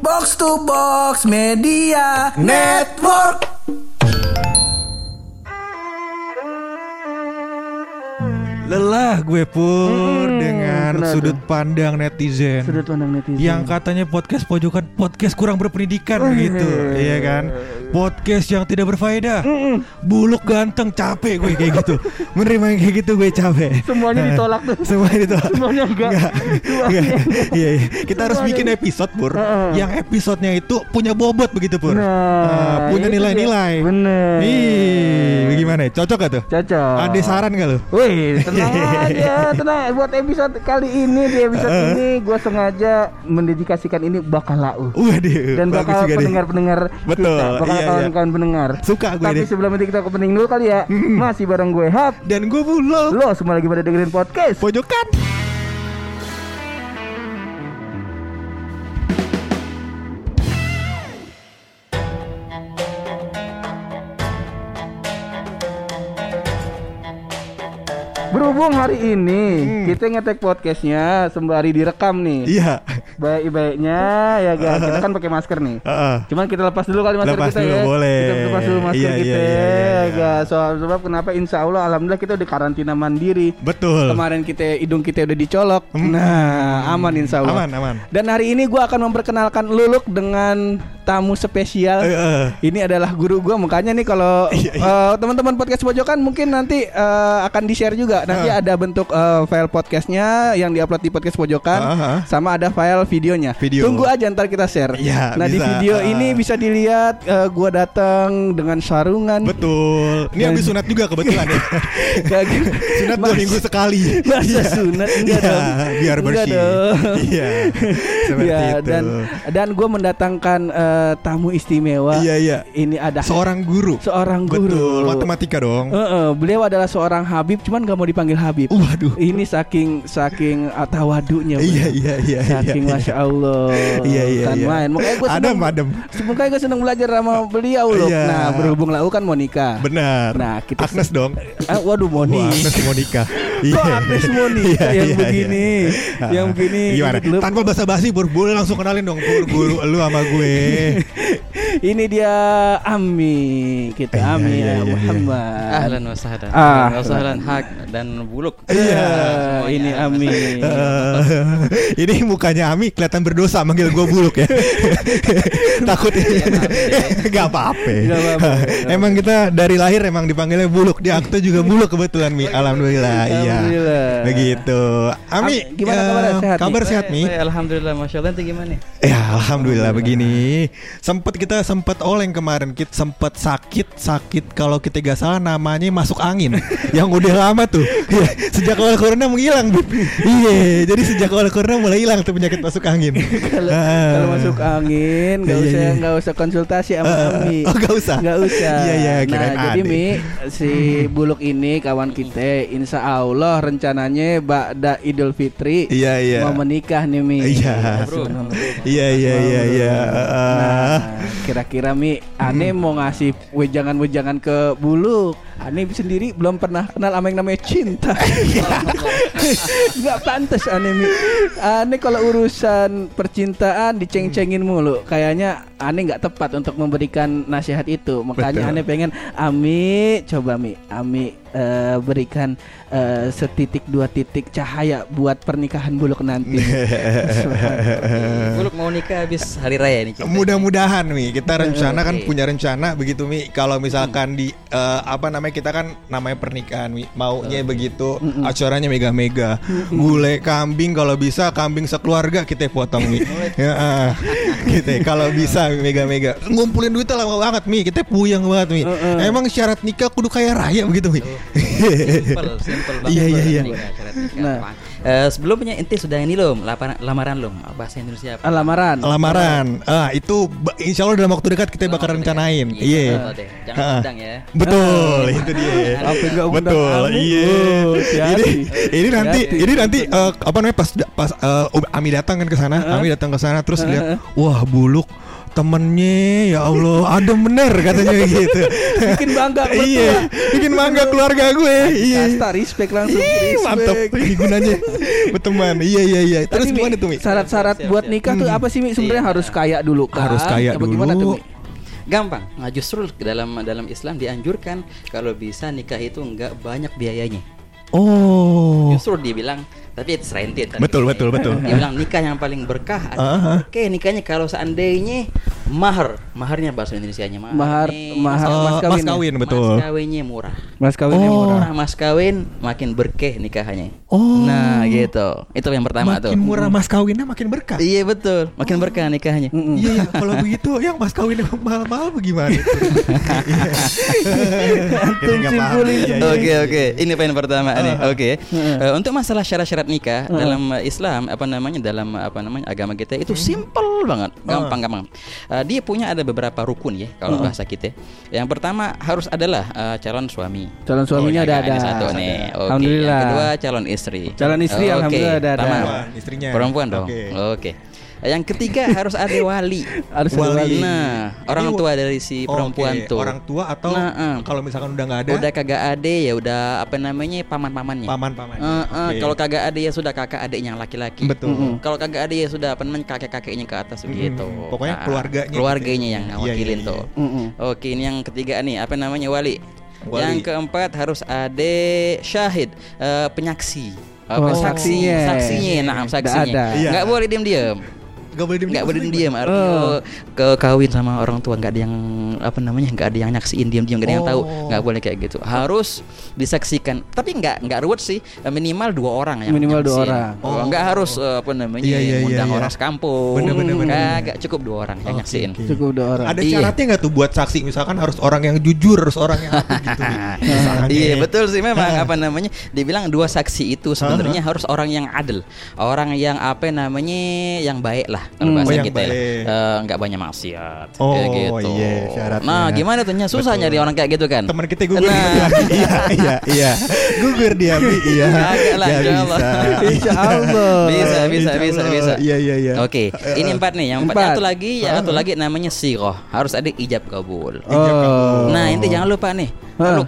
Box to Box Media Network. Lelah gue pur Mm-mm, dengan kenapa sudut tuh? pandang netizen. Sudut pandang netizen. Yang katanya podcast pojokan podcast kurang berpendidikan Wih. gitu, iya kan? Podcast yang tidak berfaedah. Mm-mm. Buluk ganteng capek gue kayak gitu. Menerima yang kayak gitu gue capek. Semuanya ditolak tuh. Semuanya ditolak. Semuanya enggak. Enggak. Enggak. Iya, iya. Kita harus Semuanya. bikin episode pur, Heeh. yang episodenya itu punya bobot begitu pur. Nah, Nah, punya nilai-nilai. Bener. Ih, bagaimana? ya? Cocok gak tuh? Cocok. Ada saran gak lu? Wih, tenang aja, tenang. Buat episode kali ini di episode Heeh. ini gue sengaja mendedikasikan ini bakal lau. Waduh, Dan bakal pendengar-pendengar Betul, kita, bakal iya, iya. kawan-kawan pendengar. Suka gue Tapi deh. sebelum itu kita ke opening dulu kali ya. Masih bareng gue Hap. Dan gue bulog. Lo semua lagi pada dengerin podcast. Pojokan. Berhubung hari ini Hmm. kita ngetek podcastnya sembari direkam nih. Iya. Baik-baiknya ya guys, kita kan pakai masker nih. Heeh. Cuman kita lepas dulu kali masker Lepas kita dulu, ya. boleh. Kita lepas dulu masker Iya, kita iya, iya, iya, ya iya. guys. Soal sebab kenapa insya Allah alhamdulillah kita udah karantina mandiri. Betul. Kemarin kita hidung kita udah dicolok. Hmm. Nah, aman insya Allah. Aman, aman. Dan hari ini gua akan memperkenalkan Luluk dengan tamu spesial. Eh. Ini adalah guru gua makanya nih kalau eh, teman-teman podcast pojokan mungkin nanti eh, akan di share juga. Nanti Ah. ada bentuk eh, file podcastnya yang diupload di podcast pojokan Ah, ah. sama ada file videonya. Video. Tunggu aja ntar kita share. Iya, nah di bisa. video Ah. ini bisa dilihat eh, gua datang dengan sarungan. Betul. Ini habis sunat juga kebetulan ya. Gitu. sunat dua minggu sekali. Masa Iya. sunat enggak Iya, dong. biar Enggak bersih. dong. Iya. Seperti Ya, itu. dan dan gue mendatangkan eh, tamu istimewa. Iya, iya. Ini ada Seorang guru. seorang guru. Betul. Matematika dong. Eh, eh, beliau adalah seorang Habib, cuman gak mau dipanggil Habib. Waduh. Ini saking saking uh, tawadunya. Bro. Iya, iya, iya. Saking iya, masya Allah. Iya, iya, Kan iya. main. Makanya gue Adem, adem. Makanya gue seneng belajar sama beliau loh. Iya. Nah berhubung lau kan Monica. Benar. Nah, kita Agnes dong. Ah, waduh Moni. Wah, Agnes Monica. Kok Agnes Monica Iya, yang iya, begini, iya. yang begini, Gimana? Tanpa basa-basi, Pur, boleh langsung kenalin dong, Pur, guru lu sama gue. Ini dia Ami kita Iya, Ami iya, ya, iya, iya. Muhammad. Ahlan wa sahlan. Ah. Ahlan wa sahlan hak dan buluk. Iya, Semuanya. ini Ami. Eh, ini mukanya Ami kelihatan berdosa manggil gue buluk ya. Takut ini. Gak apa-apa. Nggak apa-apa. Emang kita dari lahir emang dipanggilnya buluk. Di akte juga buluk kebetulan Mi. Alhamdulillah. Iya. Begitu. Ami, Am- gimana eh, kabarnya? Sehat? Kabar sehat Mi? Alhamdulillah, masya Allah. Nanti gimana? Ya alhamdulillah begini. Sempet kita sempet oleng kemarin. Kita sempet sakit sakit kalau kita gak salah namanya masuk angin. yang udah lama tuh. Iya, sejak awal corona menghilang. Iya. Jadi sejak awal corona mulai hilang tuh penyakit masuk angin. Kalau kalau masuk angin nggak Iya, usah iya. nggak usah konsultasi sama Ah, Ami. oh, nggak usah? Nggak usah. Iya, iya, Nah jadi. Mi si Buluk ini kawan kita, Insya Allah rencananya Ba'da Idul Fitri Iya iya. mau menikah nih Mi. Iya. Bro. Iya iya iya iya. Kira-kira Mi, Ane mau ngasih wejangan-wejangan ke Buluk. Ane sendiri belum pernah kenal sama yang namanya cinta. Nggak pantas Ane Mi. Ane kalau urusan percintaan diceng-cengin mulu. Kayaknya Ane nggak tepat untuk memberikan nasihat itu. Makanya Betul. Ane pengen Ami coba Mi, Ami eh, berikan eh, setitik dua titik cahaya buat pernikahan Buluk nanti. Buluk mau nikah habis hari raya nih. kita. Mudah-mudahan Mi. Kita rencana kan punya rencana begitu Mi. Kalau misalkan di eh, apa namanya kita kan namanya pernikahan Mi. Maunya begitu acaranya mega-mega. Gulai kambing kalau bisa kambing sekeluarga kita potong Mi. Ya, ah. gitu kalau bisa mega-mega. Ngumpulin duitnya lama banget Mi. Kita puyeng banget Mi. Emang syarat nikah kudu kaya raya begitu Mi Simple, simple banget. Iya, iya, iya. Nah. Eh, sebelumnya ente sudah ini belum lamaran, lamaran belum bahasa Indonesia apa? Ah, lamaran. lamaran ah itu insya Allah dalam waktu dekat kita bakal rencanain iya betul deh. Jangan Ah. undang ya. Betul, itu dia. Apa nggak undang Betul, iya. Oh, ini ini nanti ini nanti eh, apa namanya pas pas eh, Ami datang kan ke sana, Ami datang ke sana terus lihat wah buluk temennya ya Allah ada bener katanya gitu. Bikin bangga iya, bikin bangga keluarga gue. Iya. Kasta respect langsung. Ih, mantap respect. ini gunanya berteman. Iya iya iya. Terus Tapi, gimana tuh Mi? Syarat-syarat buat nikah tuh apa sih Mi? Sebenarnya Iya. harus kaya dulu kan? Harus kaya Apa Gimana dulu. tuh Mi? Gampang. Nah, justru dalam dalam Islam dianjurkan kalau bisa nikah itu enggak banyak biayanya. Oh. Justru dibilang tapi itu serentin tadi. Betul, betul, betul. Dia bilang nikah yang paling berkah. Aha. Oke, nikahnya kalau seandainya mahar, maharnya bahasa Indonesianya mahar. Mahar, nih, mahar, Eh, mas mas kawin. kawin Mas betul. kawinnya murah. Mas kawinnya Oh. murah. Mas kawin makin berkeh nikahannya. Oh. Nah, gitu. Itu yang pertama tuh. Makin murah mas kawinnya makin berkah. Iya betul, makin berkah nikahnya. Iya, iya. kalau begitu yang mas kawinnya mahal-mahal bagaimana? Antum simpulin. Iya, Oke oke, ini poin pertama nih. Oke, Eh, untuk masalah syarat-syarat nikah dalam eh, Islam apa namanya dalam apa namanya agama kita itu simple banget, gampang gampang. Eh, dia punya ada beberapa rukun ya kalau bahasa kita. Yang pertama harus adalah eh, calon suami. Calon suaminya Oh, ada ada. satu nih. Oke. Alhamdulillah. Yang kedua calon istri. Calon istri, Oke, alhamdulillah ada ada. Perempuan, istrinya. Perempuan dong. Oke. Oke. Yang ketiga harus ada wali. Harus ada Wali. wali. Nah, Ini orang wa- tua dari si perempuan Oke, tuh. Orang tua atau Nah, eh. kalau misalkan udah nggak ada, Udah kagak ade ya udah apa namanya paman-pamannya. paman-paman. Eh, eh, Oke. Kalau kagak ade ya sudah kakak adiknya yang laki-laki. betul. Mm-mm. Kalau kagak ade ya sudah apa namanya kakek-kakeknya ke atas begitu. Mm, pokoknya Nah, keluarganya Keluarganya gitu. yang Iya, ngawakilin iya, tuh. Mm-mm. Oke, ini yang ketiga nih, apa namanya wali. Wali. Yang keempat harus ada syahid, eh, penyaksi. Oh, saksi, saksinya. saksinya, nah saksinya. ada. Iya. Nggak boleh diam-diam. Gak boleh diem nggak boleh diam artinya Oh. oh, ke kawin sama orang tua nggak ada yang apa namanya nggak ada yang nyaksiin diam-diam nggak ada yang tahu Oh. nggak boleh kayak gitu harus disaksikan tapi nggak nggak ruwet sih minimal dua orang yang Minimal dua nyaksin. orang. oh, nggak harus eh, apa namanya Iya, iya, iya, undang iya. orang sekampung Bener, bener, bener, nggak cukup dua orang yang Oke, nyaksiin oke. Cukup dua orang. Ada Iya. syaratnya nggak tuh buat saksi misalkan harus orang yang jujur, harus orang yang apa gitu. Misalkan Iya ya. betul sih memang apa namanya dibilang dua saksi itu sebenarnya harus orang yang adil orang yang apa namanya yang baik lah kalau Hmm. bahasa Oh, kita lah. baik. Eh, nggak banyak maksiat Oh, kayak gitu. iya, syaratnya. nah gimana tuh susah Betul. nyari orang kayak gitu kan Teman kita gugur Nah. iya iya iya gugur dia iya Kagak lah, Nggak insya Allah. bisa Insya Allah. bisa bisa Insya bisa Allah. bisa iya iya iya Oke, ini empat nih. Yang empat, Empat. satu lagi, yang satu lagi namanya siroh. Harus ada ijab kabul. Oh. Nah, ini jangan lupa nih. Lu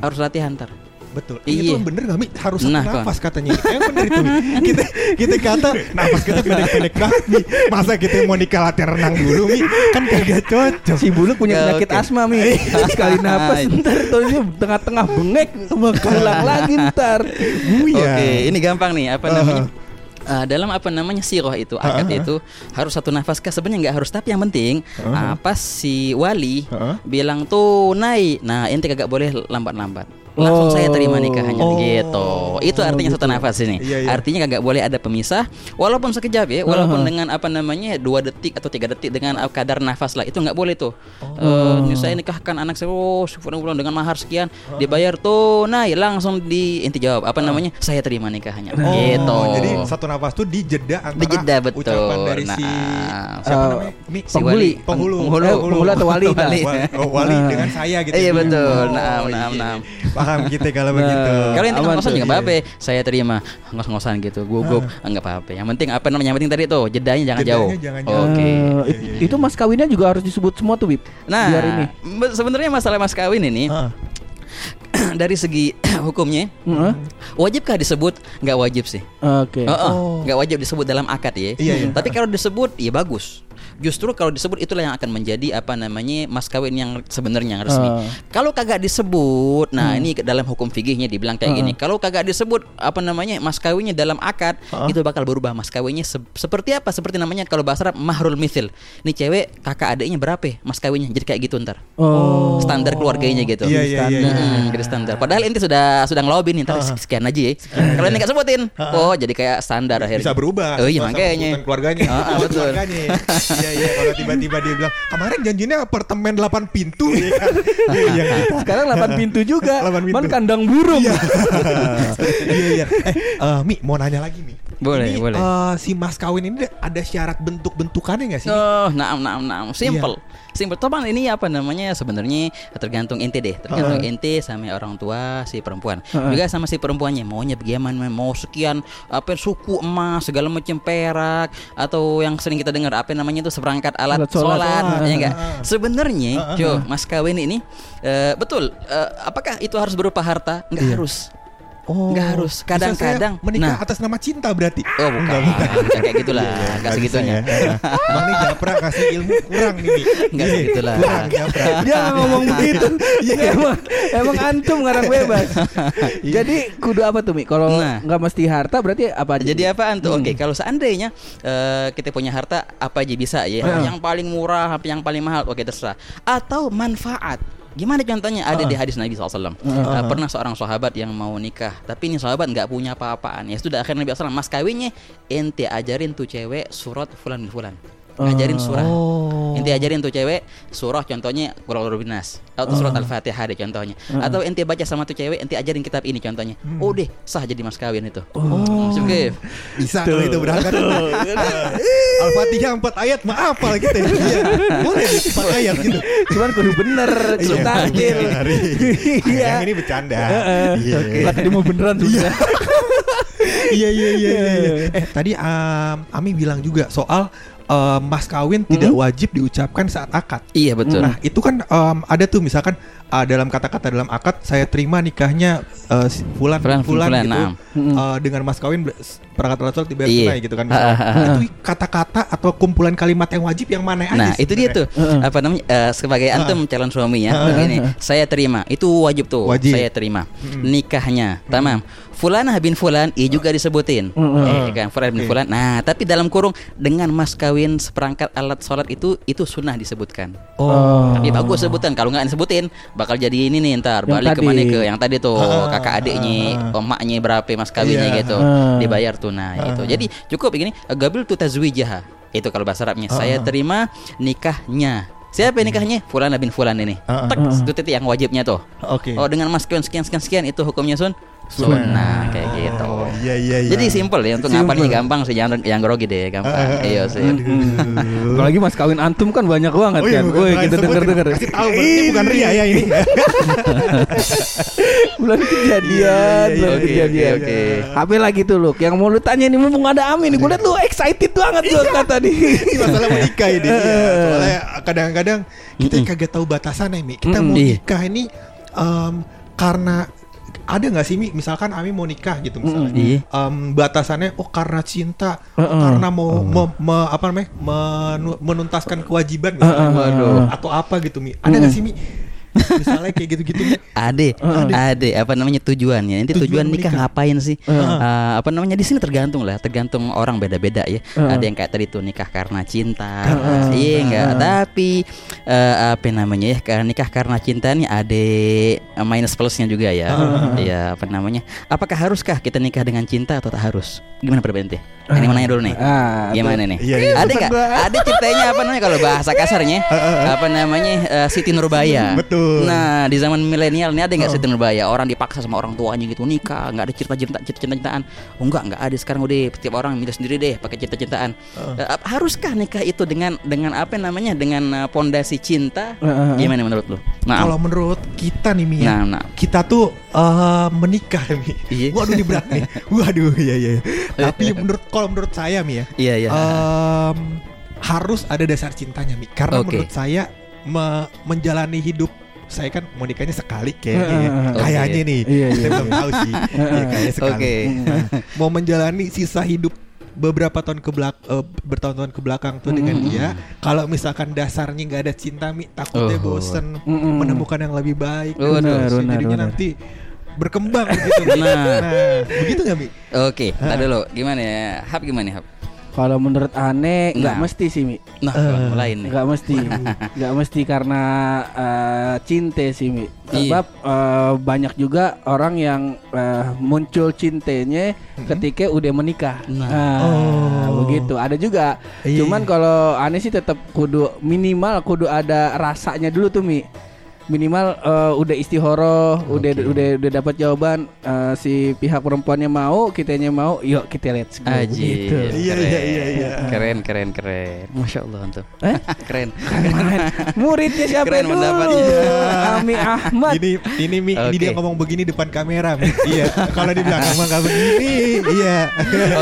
harus latihan ntar. Betul Iya. itu bener gak Mi harus satu Nah, nafas katanya yang bener itu Mi. kita kita kata nafas kita pendek-pendek banget Mi masa kita mau nikah latihan renang dulu Mi kan kagak cocok Si Buluk punya penyakit oke. asma mi Sekali napas ntar tuh tengah-tengah bengek Pulang lagi ntar. Oke, ini gampang nih. Apa namanya? Uh, dalam apa namanya siroh itu akad Uh-huh. itu harus satu nafas kah sebenarnya nggak harus tapi yang penting apa si wali Uh-huh. bilang tuh naik nah inti kagak boleh lambat-lambat langsung saya terima nikahannya Oh. gitu itu artinya satu nafas ini Iya, iya. artinya kagak boleh ada pemisah walaupun sekejap ya walaupun Uh-huh. dengan apa namanya dua detik atau tiga detik dengan uh, kadar nafas lah itu nggak boleh tuh Oh. Eh, saya nikahkan anak saya oh syukur-syukur dengan mahar sekian dibayar tunai langsung di inti jawab apa namanya saya terima nikahannya Oh, gitu jadi satu nafas tuh dijeda antara Dijeda, betul. ucapan dari si Nah, siapa eh, namanya Mi? si wali penghulu penghulu, Eh, penghulu atau wali, nah. Wali. Wa- oh, wali Ah. dengan saya gitu Iya, Mi. betul. Oh, Naam, iya, naam, iya. naam. Paham kita kalau Nah. begitu Kalau yang ngos-ngosan juga iya. apa-apa, saya terima ngos-ngosan gitu, gugup enggak apa-apa. Yang penting apa namanya? Yang penting tadi tuh jedanya jangan Jedanya jauh. jangan jauh. Oke. Iya, it- iya, iya. Itu mas kawinnya juga harus disebut semua tuh Bib Nah, Biar ini be- sebenarnya masalah mas kawin ini Ah. dari segi hukumnya Heeh. wajibkah disebut? Nggak wajib sih. Oke Heeh, Oh. nggak wajib disebut dalam akad ya. Iya, iya. Tapi kalau disebut ya bagus. Justru kalau disebut itulah yang akan menjadi apa namanya mas kawin yang sebenarnya yang resmi. Ah. Kalau kagak disebut, nah Hmm. ini dalam hukum fikihnya dibilang kayak Ah. gini. Kalau kagak disebut apa namanya mas kawinnya dalam akad, Ah. itu bakal berubah mas kawinnya se- seperti apa? Seperti namanya kalau bahasa Arab mahrul mithil. Nih cewek kakak adiknya berapa ya mas kawinnya? Jadi kayak gitu ntar. Oh Standar keluarganya gitu. Iya, iya, iya, iya. Mm-mm, jadi standar. Padahal inti sudah sudah ngelobin nih, ntar Ah. sekian aja ya. Kalau ini nggak sebutin, oh jadi kayak standar akhirnya. bisa berubah Oh iya makanya. keluarganya Kebutuhan betul. keluarganya iya iya kalau tiba-tiba dia bilang kemarin janjinya apartemen 8 pintu. Ya kan iya iya. Kita Sekarang 8 pintu juga. 8 pintu. Man kandang burung. Iya iya. Eh eh, Mi mau nanya lagi Mi Boleh, ini, boleh. eh, si mas kawin ini ada syarat bentuk-bentukannya nggak sih? Oh, naam, naam, naam. Simple. Iya. Simple. Topan ini apa namanya sebenarnya tergantung ente deh. Tergantung ente sama orang tua si perempuan. Juga sama si perempuannya maunya bagaimana mau sekian apa suku emas segala macam perak atau yang sering kita dengar apa namanya itu seperangkat alat sholat. sholat, Ah, ya enggak? Sebenarnya, Jo, mas kawin ini eh, betul. eh, apakah itu harus berupa harta? Enggak harus. Oh, Nggak harus. Kadang-kadang. menikah Nah. atas nama cinta berarti. Oh, bukan. Bukan kayak gitulah. Enggak segitunya. ya. Nih Japra kasih ilmu kurang nih. Mi. Nggak Iya, segitulah. Kurang Japra. Dia ngomong begitu. emang emang antum ngarang bebas. Jadi kudu apa tuh Mi? Kalau Nah. nggak mesti harta berarti apa aja? Jadi apaan tuh? Oke, kalau seandainya eh, kita punya harta apa aja bisa ya. Heeh. Yang paling murah, apa yang paling mahal, oke terserah. Atau manfaat. Gimana contohnya? Ada di hadis Nabi SAW. Eh, pernah seorang sahabat yang mau nikah, tapi ini sahabat nggak punya apa-apaan. Ya sudah akhirnya Nabi SAW, mas kawinnya ente ajarin tuh cewek surat fulan fulan. Ajarin surah. Ente ajarin tuh cewek surah contohnya Qur'an binas atau surat Al-Fatihah deh contohnya. Atau ente baca sama tuh cewek, ente ajarin kitab ini contohnya. Oh deh, sah jadi mas kawin itu. Oh. Oke. Bisa kalau itu berangkat. Al-Fatihah 4 ayat maaf lah gitu ya. Iya. Boleh nih 4 ayat gitu. Cuman kudu bener, kudu Iya, benar. Iya. Yang ini bercanda. Heeh. Iya. Tadi mau beneran tuh. Iya iya iya iya. iya. Eh tadi um, Ami bilang juga soal um, mas kawin tidak wajib diucapkan saat akad. Iya betul. Nah itu kan um, ada tuh misalkan uh, dalam kata-kata dalam akad saya terima nikahnya uh, si fulan Fulan, fulan, fulan, gitu naam. uh, dengan mas kawin perangkat sholat dibayar Iya. tunai gitu kan. misalnya. itu kata-kata atau kumpulan kalimat yang wajib yang mana aja? Nah itu dia tuh apa namanya eh, sebagai antum calon suami ya begini saya terima itu wajib tuh Wajib. saya terima nikahnya tamam Fulanah bin Fulan i juga disebutin. Eh, kan Fulan bin Oke. Fulan. Nah tapi dalam kurung dengan mas kawin seperangkat alat sholat itu itu sunnah disebutkan. Oh. tapi bagus sebutan kalau nggak disebutin bakal jadi ini nih ntar Yang balik tadi. ke mana ke yang tadi tuh Ah, kakak adiknya emaknya berapa mas kawinnya Iya. gitu Ah. dibayar tunai itu. Jadi cukup begini gabil tu tazwijaha itu kalau bahasa Arabnya. Saya terima nikahnya. Siapa nikahnya? Fulan bin Fulan ini. Ah, tek itu titik yang wajibnya tuh. Oke. oh dengan mas sekian sekian sekian itu hukumnya sun sunnah kayak gitu Iya iya iya. jadi simpel ya untuk Simple. ngapalnya gampang sih jangan yang grogi deh gampang iya sih Apalagi mas kawin antum kan banyak banget Oh iya, kan. Woi, kita denger-denger. Kasih tahu berarti bukan ria ya ini. Belum kejadian, Iya, iya, belum iya, kejadian. oke, oke. Apa lagi tuh lu? Yang mau lu tanya nih mumpung ada Amin nih. Gue liat lu excited banget tuh kata. Ini masalah mau nikah ini. Soalnya kadang-kadang kita kagak tahu batasannya Mi. Kita mau nikah ini em, karena ada nggak sih Mi? Misalkan Ami mau nikah gitu misalnya. Iya. Em, batasannya oh karena cinta, Heeh. karena mau me- me- apa namanya? menu- menuntaskan kewajiban misalnya. Heeh. Waduh. Atau apa gitu Mi? Ada nggak sih Mi? misalnya kayak gitu-gitu Mi? Ade, ade, apa namanya tujuannya? Nanti tujuan, Tujuan nikah menikah. ngapain sih? Heeh. Eh, apa namanya di sini tergantung lah, tergantung orang beda-beda ya. Heeh. Ada yang kayak tadi tuh nikah karena cinta, Heeh. iya enggak. Tapi eh, apa namanya ya? Karena nikah karena cinta nih ada eh, minus plusnya juga ya. Iya, apa namanya? Apakah haruskah kita nikah dengan cinta atau tak harus? Gimana perbedaan Ini mau nanya dulu nih. Ah, Gimana nih? Iya, iya. Ada nggak? Ada ceritanya apa namanya kalau bahasa kasarnya? apa namanya? eh, Siti Nurbaya. Betul. Nah, di zaman milenial ini ada nggak Siti Nurbaya? Orang dipaksa sama orang tuanya gitu nikah, nggak ada cerita-cerita cinta-cintaan. Oh enggak, nggak ada sekarang udah setiap orang milih sendiri deh pakai cinta-cintaan. Eh, ap- haruskah nikah itu dengan dengan apa namanya? Dengan eh, pondasi cinta? Heeh. Gimana menurut lu? Nah, Kalau menurut kita nih Mi ya, Nah, nah. kita tuh eh, menikah Mi. Iya. Waduh ini berat nih. Waduh iya iya. Tapi menurut kalau menurut saya Mi ya, iya iya. em, harus ada dasar cintanya Mi. Karena Oke. menurut saya me- menjalani hidup saya kan mau nikahnya sekali kayaknya ya. Oke. Kayaknya nih. Iya, iya, Saya belum tahu sih. Ya, kayaknya sekali. Oke. Nah, mau menjalani sisa hidup beberapa tahun ke belak eh, bertahun-tahun ke belakang tuh dengan dia kalau misalkan dasarnya nggak ada cinta mi takutnya Oh. bosen Mm-mm. menemukan yang lebih baik Benar, Terus benar, jadinya benar. nanti berkembang begitu. Nah. nah begitu nggak mi Oke, tadi dulu gimana ya? Hap gimana Hap? Kalau menurut aneh nggak Nah. mesti sih Mi. Nah, Eh. mulai nih. Nggak mesti, nggak mesti karena eh, cinta sih mi. Iya. Sebab eh, banyak juga orang yang eh, muncul cintanya ketika udah menikah. Nah. Nah, Oh. begitu. Ada juga. Iya, Cuman iya. kalau aneh sih tetap kudu minimal kudu ada rasanya dulu tuh mi. Minimal eh, udah istihoroh, udah udah udah dapat jawaban eh, si pihak perempuannya mau, kitanya mau, yuk kita let's go. Aji. Gitu. Iya, iya, iya, iya. Keren, keren, keren. Masya Allah antum. Eh? keren. Keren. Muridnya siapa Keren dulu? pendapatnya. Ami Ahmad. Ini ini Mi, ini Oke. dia ngomong begini depan kamera. Mi. iya. Kalau di belakang mah begini. Iya.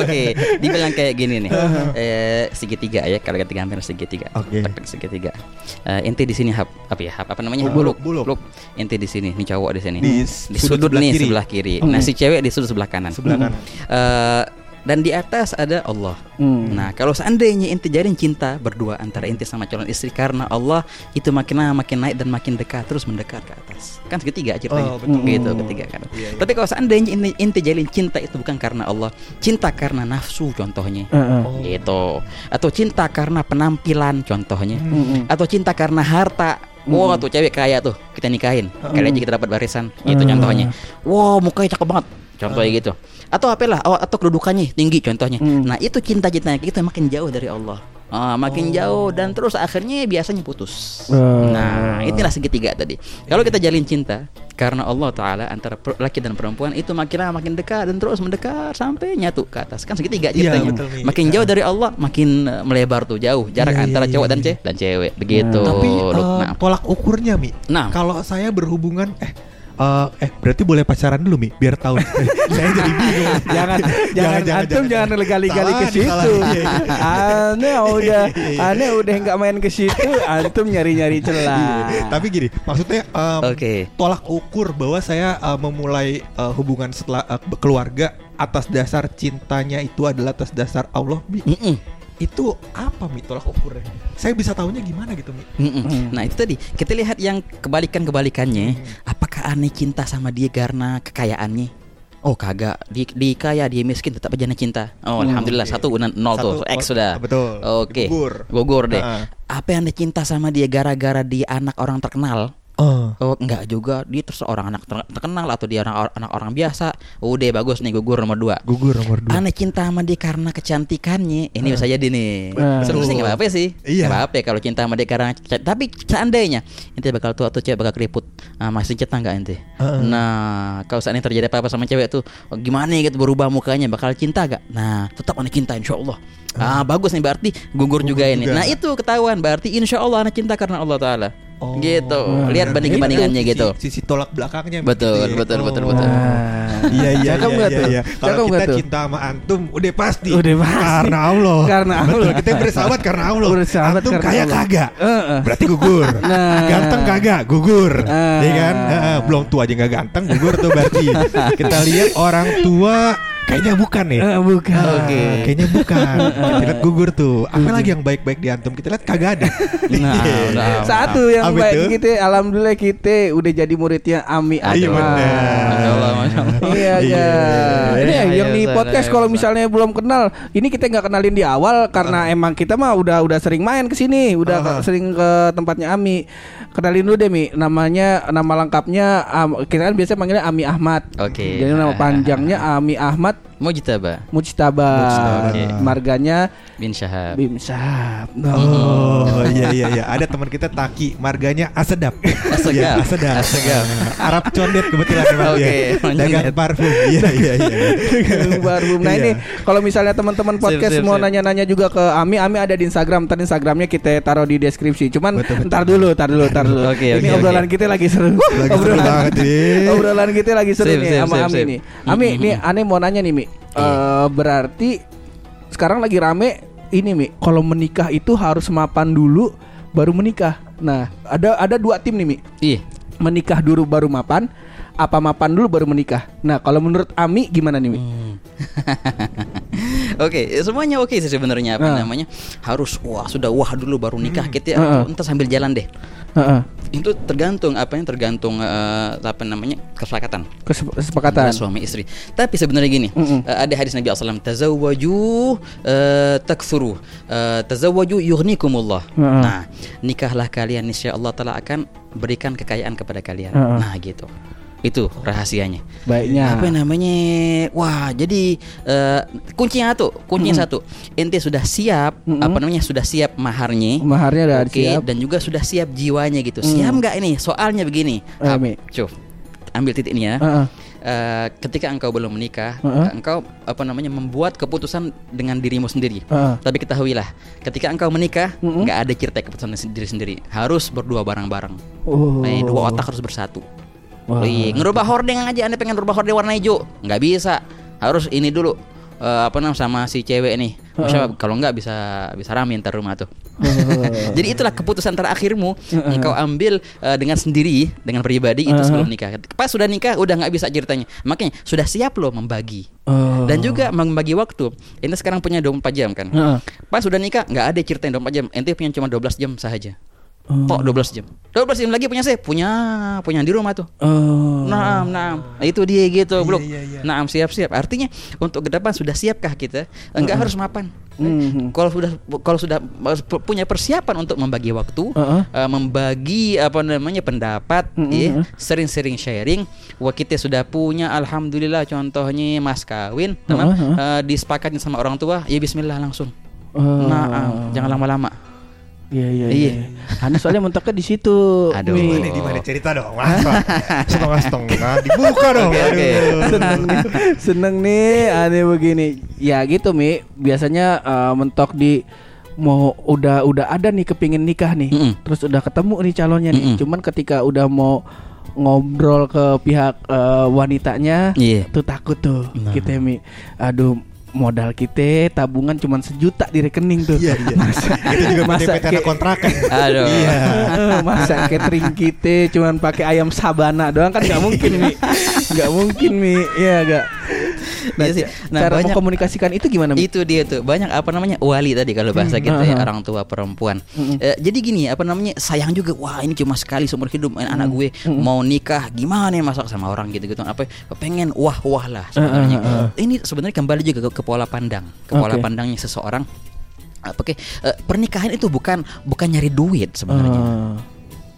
Oke, dibilang kayak gini nih. Eh, segitiga ya, kalau kita gambar segitiga. Oke. Tek-tek segitiga. Eh, ente di sini hap apa ya? Hap apa namanya? Buluk, buluk. Ente di sini, nih cowok di sini. Di Di sudut sudut, sebelah nih kiri. sebelah kiri. Nah, si cewek di sudut sebelah kanan. Sebelah kanan. Eh, dan di atas ada Allah. Hmm. Nah, kalau seandainya ente jalin cinta berdua antara ente sama calon istri karena Allah itu makin lama makin naik dan makin dekat terus mendekat ke atas. Kan segitiga ceritanya. Oh, betul. Gitu ketiga kan. Iya, iya. Tapi kalau seandainya ente, ente jalin cinta itu bukan karena Allah, cinta karena nafsu contohnya. Oh. Gitu. Atau cinta karena penampilan contohnya. Mm-mm. Atau cinta karena harta. Wah tuh cewek kaya tuh kita nikahin. Kali aja kita dapat barisan Gitu contohnya. Wow mukanya cakep banget. Contohnya gitu. Atau apalah oh, Atau kedudukannya tinggi contohnya. Nah itu cinta-cintanya kita makin jauh dari Allah Ah, makin jauh dan terus akhirnya biasanya putus. Oh. Nah, inilah segitiga tadi. Kalau kita jalin cinta karena Allah taala antara laki dan perempuan itu makin lama makin dekat dan terus mendekat sampai nyatu ke atas. Kan segitiga Iya, ceritanya. betul, Mi. makin jauh dari Allah makin uh, melebar tuh jauh jarak Iya, antara iya, cowok iya, dan iya. cewek dan cewek. Begitu. Tapi Luk. eh, Nah. tolak ukurnya Mi. Nah. Kalau saya berhubungan eh eh, eh berarti boleh pacaran dulu Mi biar tahu. saya jadi bingung. jangan jangan antum jangan gali-gali ke Salah nih, salah. situ. Iya, iya. Aneh udah aneh udah nggak main ke situ, antum nyari-nyari celah. Iya. Tapi gini, maksudnya em, Oke. tolak ukur bahwa saya eh, memulai eh, hubungan setelah eh, keluarga atas dasar cintanya itu adalah atas dasar Allah. Mi. Mm-mm. Itu apa Mi tolak ukurnya? Saya bisa tahunya gimana gitu Mi? Mm-mm. Nah itu tadi kita lihat yang kebalikan-kebalikannya. Hmm. Apakah aneh cinta sama dia karena kekayaannya? Oh kagak, di, di kaya dia miskin tetap aja cinta. Oh alhamdulillah oke. satu nol tuh, Satu, X oh, sudah. betul. Oke. Gugur. Gugur deh. Ha-ha. Apa yang aneh cinta sama dia gara-gara dia anak orang terkenal? Oh. Oh enggak juga, dia terus orang anak ter- terkenal atau dia orang anak orang biasa. Udah bagus nih gugur nomor dua. Gugur nomor dua. Aneh cinta sama dia karena kecantikannya. Ini bisa jadi nih. Sih nggak apa-apa sih. Iya. Nggak apa-apa kalau cinta sama dia karena tapi seandainya ente bakal tua atau cewek bakal keriput, ah, masih cinta nggak ente? Heeh. Nah, kalau seandainya terjadi apa-apa sama cewek tuh, oh, gimana gitu berubah mukanya, bakal cinta gak? Nah, tetap aneh cinta insya Allah. Ah, bagus nih berarti gugur, juga ini. juga. Nah, itu ketahuan berarti insya Allah aneh cinta karena Allah Taala. Oh. Gitu. Nah, Lihat banding bandingannya Itu gitu. Sisi, sisi tolak belakangnya Betul, begitu ya. betul, betul, betul. Ah. Iya iya Cakep iya iya, iya. Kalau kita tuh? cinta sama antum udah pasti. Udah pasti. Karena Allah. Karena Betul, Allah. kita bersahabat karena Allah. Bersahabat antum karena kaya Allah. kagak. Heeh. Berarti gugur. Nah. Ganteng kagak? Gugur. Ah. Iya kan? Heeh, belum tua aja nggak ganteng gugur tuh berarti. kita lihat orang tua kayaknya bukan nih. Eh, bukan. Oke. Kayaknya bukan. kita lihat gugur tuh. Apa lagi yang baik-baik di antum? Kita lihat kagak ada. Nah, Iya. udah. Satu yang Apa baik itu? kita alhamdulillah kita udah jadi muridnya Ami Iya Allah. Iya, Iya. iya. Ini Iya, yang iya, di saya- podcast saya- kalau misalnya belum kenal, ini kita nggak kenalin di awal karena emang kita mah udah udah sering main ke sini, udah ke- sering ke tempatnya Ami. Kenalin dulu deh Mi, namanya nama lengkapnya Am- kita kan biasa manggilnya Ami Ahmad. Oke. Jadi nama panjangnya Ami Ahmad Mujtaba Mujtaba. Oke. Marganya bin Syahab. Bim Sahab. Oh iya iya iya ada teman kita Taki marganya Asedap. Asegap. Iya, Asedap. Asegap. Arab condet kebetulan memang Oke, dia. condet. Dagang parfum. Iya iya iya. Baru. Nah Iya. ini kalau misalnya teman-teman podcast sip, mau nanya-nanya juga ke Ami, Ami ada di Instagram. Ntar Instagramnya kita taruh di deskripsi. Cuman Betul, betul. ntar dulu, ntar dulu, ntar dulu. Oke, ini oke, obrolan kita lagi seru. Lagi seru obrolan, banget nih. obrolan kita lagi seru nih sama Ami nih. Ami, Mm-mm. nih aneh mau nanya nih Mi. Iya. Eh, berarti sekarang lagi rame ini Mi. Kalau menikah itu harus mapan dulu baru menikah. Nah, ada ada dua tim nih Mi. Iya. Menikah dulu baru mapan, apa mapan dulu baru menikah. Nah, kalau menurut Ami gimana nih Mi? Hmm. Oke, semuanya oke sih sebenarnya apa Nah. namanya? Harus wah sudah wah dulu baru nikah kita Heeh. atau entar sambil jalan deh. Heeh. Itu tergantung apa yang tergantung eh, apa namanya? kesepakatan Kesep- Kesepakatan. suami istri. Tapi sebenarnya gini, Mm-mm. eh, ada hadis Nabi SAW, tazawwaju eh, takfuru, eh, tazawwaju yughnikumullah. Heeh. Nah, nikahlah kalian niscaya Allah taala akan berikan kekayaan kepada kalian. Heeh. Nah, gitu. Itu rahasianya. Baiknya. Apa namanya? Wah, jadi eh, kuncinya satu, kuncinya satu. Ente sudah siap, apa namanya? Sudah siap maharnya. Maharnya udah Oke, siap. dan juga sudah siap jiwanya gitu. Siap nggak ini? Soalnya begini. Ap- Mi. Cuh, ambil titik ini ya. Heeh. Eh, ketika engkau belum menikah, Heeh. engkau apa namanya membuat keputusan dengan dirimu sendiri. Heeh. Tapi ketahuilah, ketika engkau menikah, nggak ada cerita keputusan diri sendiri. Harus berdua bareng-bareng. Oh. Eh, dua otak harus bersatu. Wah. Wih, ngerubah hordeng aja Anda pengen rubah hordeng warna hijau, nggak bisa. Harus ini dulu eh, apa namanya sama si cewek nih. Masya, kalau nggak bisa bisa rame ntar rumah tuh. Jadi itulah keputusan terakhirmu engkau ambil eh, dengan sendiri dengan pribadi itu sebelum nikah. Pas sudah nikah udah nggak bisa ceritanya. Makanya sudah siap loh membagi. Oh. Dan juga membagi waktu. Ente sekarang punya 24 jam kan. Heeh. Pas sudah nikah nggak ada ceritain 24 jam. Ente punya cuma 12 jam saja. Oh. Tok 12 jam. 12 jam lagi punya saya, punya punya di rumah tuh. Oh. Naam, naam. Nah, itu dia gitu, Bro. Naam, siap-siap. Artinya untuk ke depan sudah siapkah kita? Enggak harus mapan. Mhm. Kalau sudah kalau sudah pu- punya persiapan untuk membagi waktu, Heeh. eh, membagi apa namanya pendapat, Mhm. ya, sering-sering sharing. Wah kita sudah punya, alhamdulillah. Contohnya mas kawin, teman, Heeh, eh, disepakati sama orang tua, ya Bismillah langsung. Oh. Naam, jangan lama-lama. Iya iya Iya. iya. Anda soalnya mentoknya di situ. Aduh. Ini di mana cerita dong? Masa setengah-setengah dibuka dong. Oke. Aduh. seneng nih, seneng nih aneh begini. Ya gitu Mi, biasanya eh, mentok di mau udah udah ada nih kepingin nikah nih, Mm-mm. terus udah ketemu nih calonnya nih. Mm-mm. Cuman ketika udah mau ngobrol ke pihak eh, wanitanya, Iya. tuh takut tuh Nah. kita Mi. Aduh modal kita tabungan cuma sejuta di rekening tuh. Iya iya. Masa, Itu juga masa kayak- kontrakan. Aduh. Iya. Masa catering kita cuman pakai ayam sabana doang kan nggak mungkin mi, nggak mungkin mi, ya nggak. Nah, Iya sih. Nah, cara banyak- mengkomunikasikan itu gimana? Itu dia tuh banyak apa namanya wali tadi kalau bahasa Hmm, kita ya aha. orang tua perempuan. Eh, jadi gini apa namanya sayang juga wah ini cuma sekali seumur hidup eh, anak gue mau nikah gimana ya masak sama orang gitu gitu apa pengen wah wah lah sebenarnya. Ini sebenarnya kembali juga ke, ke pola pandang ke pola Oke. pandangnya seseorang. Apa Oke, eh, pernikahan itu bukan bukan nyari duit sebenarnya. Ah.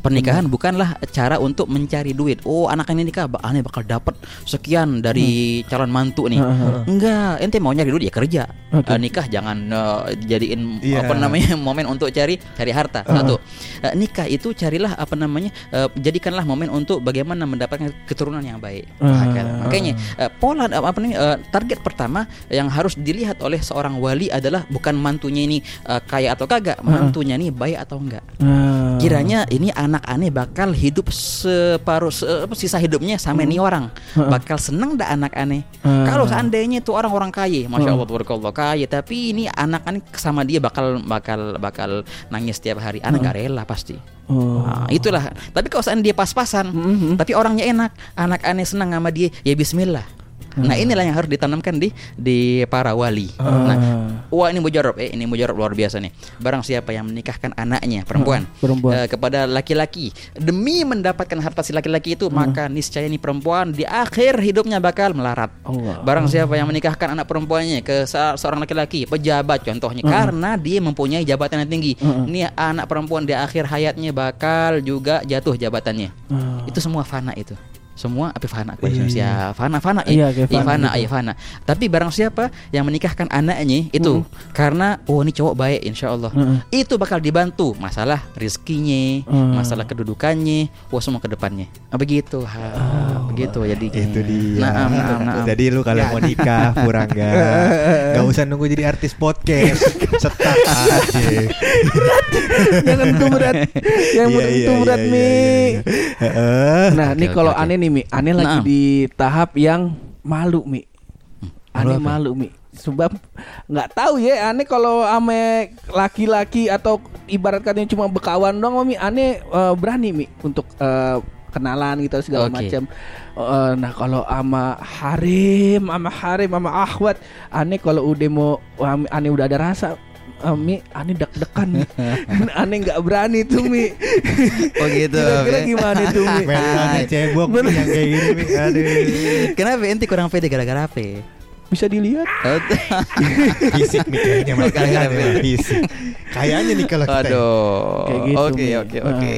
Pernikahan bukanlah cara untuk mencari duit. Oh, anak ini nikah, aneh bakal dapat sekian dari calon mantu nih. Enggak, ente mau nyari duit ya kerja. Oke. Eh, nikah jangan eh, jadiin Iya. apa namanya momen untuk cari cari harta. Satu. Eh, nikah itu carilah apa namanya? eh, jadikanlah momen untuk bagaimana mendapatkan keturunan yang baik. Hakala. Makanya eh, pola eh, apa namanya? eh, target pertama yang harus dilihat oleh seorang wali adalah bukan mantunya ini eh, kaya atau kagak, mantunya ini baik atau enggak. Ah. Kiranya ini anak aneh bakal hidup separuh se- sisa hidupnya sama ini orang. Bakal seneng dah anak aneh. Hmm. Kalau seandainya itu orang-orang kaya, masya Allah, tabarakallah kaya, tapi ini anak aneh sama dia bakal bakal bakal nangis setiap hari. Anak gak rela pasti. Oh. Nah, itulah. Tapi kalau seandainya dia pas-pasan, Mhm. tapi orangnya enak, anak aneh senang sama dia, ya Bismillah. Nah inilah yang harus ditanamkan di di para wali. Nah, wah ini mujarab, eh ini mujarab luar biasa nih. Barang siapa yang menikahkan anaknya perempuan, perempuan. eh, kepada laki-laki demi mendapatkan harta si laki-laki itu, maka niscaya ini perempuan di akhir hidupnya bakal melarat. Allah. Barang siapa yang menikahkan anak perempuannya ke se- seorang laki-laki, pejabat contohnya, karena dia mempunyai jabatan yang tinggi. Ini anak perempuan di akhir hayatnya bakal juga jatuh jabatannya. Ah. Itu semua fana itu. Semua apa fana kepada manusia. Fana fana Iya, kayak Iya, fana fana, gitu. iya fana. Tapi barang siapa yang menikahkan anaknya itu karena oh ini cowok baik insya Allah. Itu bakal dibantu masalah rizkinya, Mm. masalah kedudukannya, wah semua ke depannya. Ah, begitu. Ha, begitu jadi Itu dia. Naam, naam, naam. Jadi lu kalau mau nikah Purangga Gak usah nunggu jadi artis podcast Setak aja Jangan tuh berat, yang Iya, iya, berat iya, mi. iya, iya. Heeh. Nah, ini kalau aneh nih mi, lagi Nah. di tahap yang malu mi. Aneh apa? malu mi. Sebab nggak tahu ya, aneh kalau ame laki-laki atau ibarat katanya cuma bekawan dong, mi aneh eh, berani mi untuk eh, kenalan gitu segala Oke. macam. Eh, nah kalau ama harim, ama harim, ama akhwat, aneh kalau udah mau, aneh udah ada rasa. Eh, Mi, aneh deg-degan, Mi. aneh nggak berani tuh mi. Oh gitu. Kira-kira Mi. gimana tuh mi? Mentalnya cebok nih yang kayak gini nih. Aduh Kenapa ente kurang pede gara-gara apa? Bisa dilihat. Oh, Fisik nih kayaknya makanya Fisik Kayaknya nih kalau kita Aduh. Gitu, Oke, Mi. oke, Ah. oke.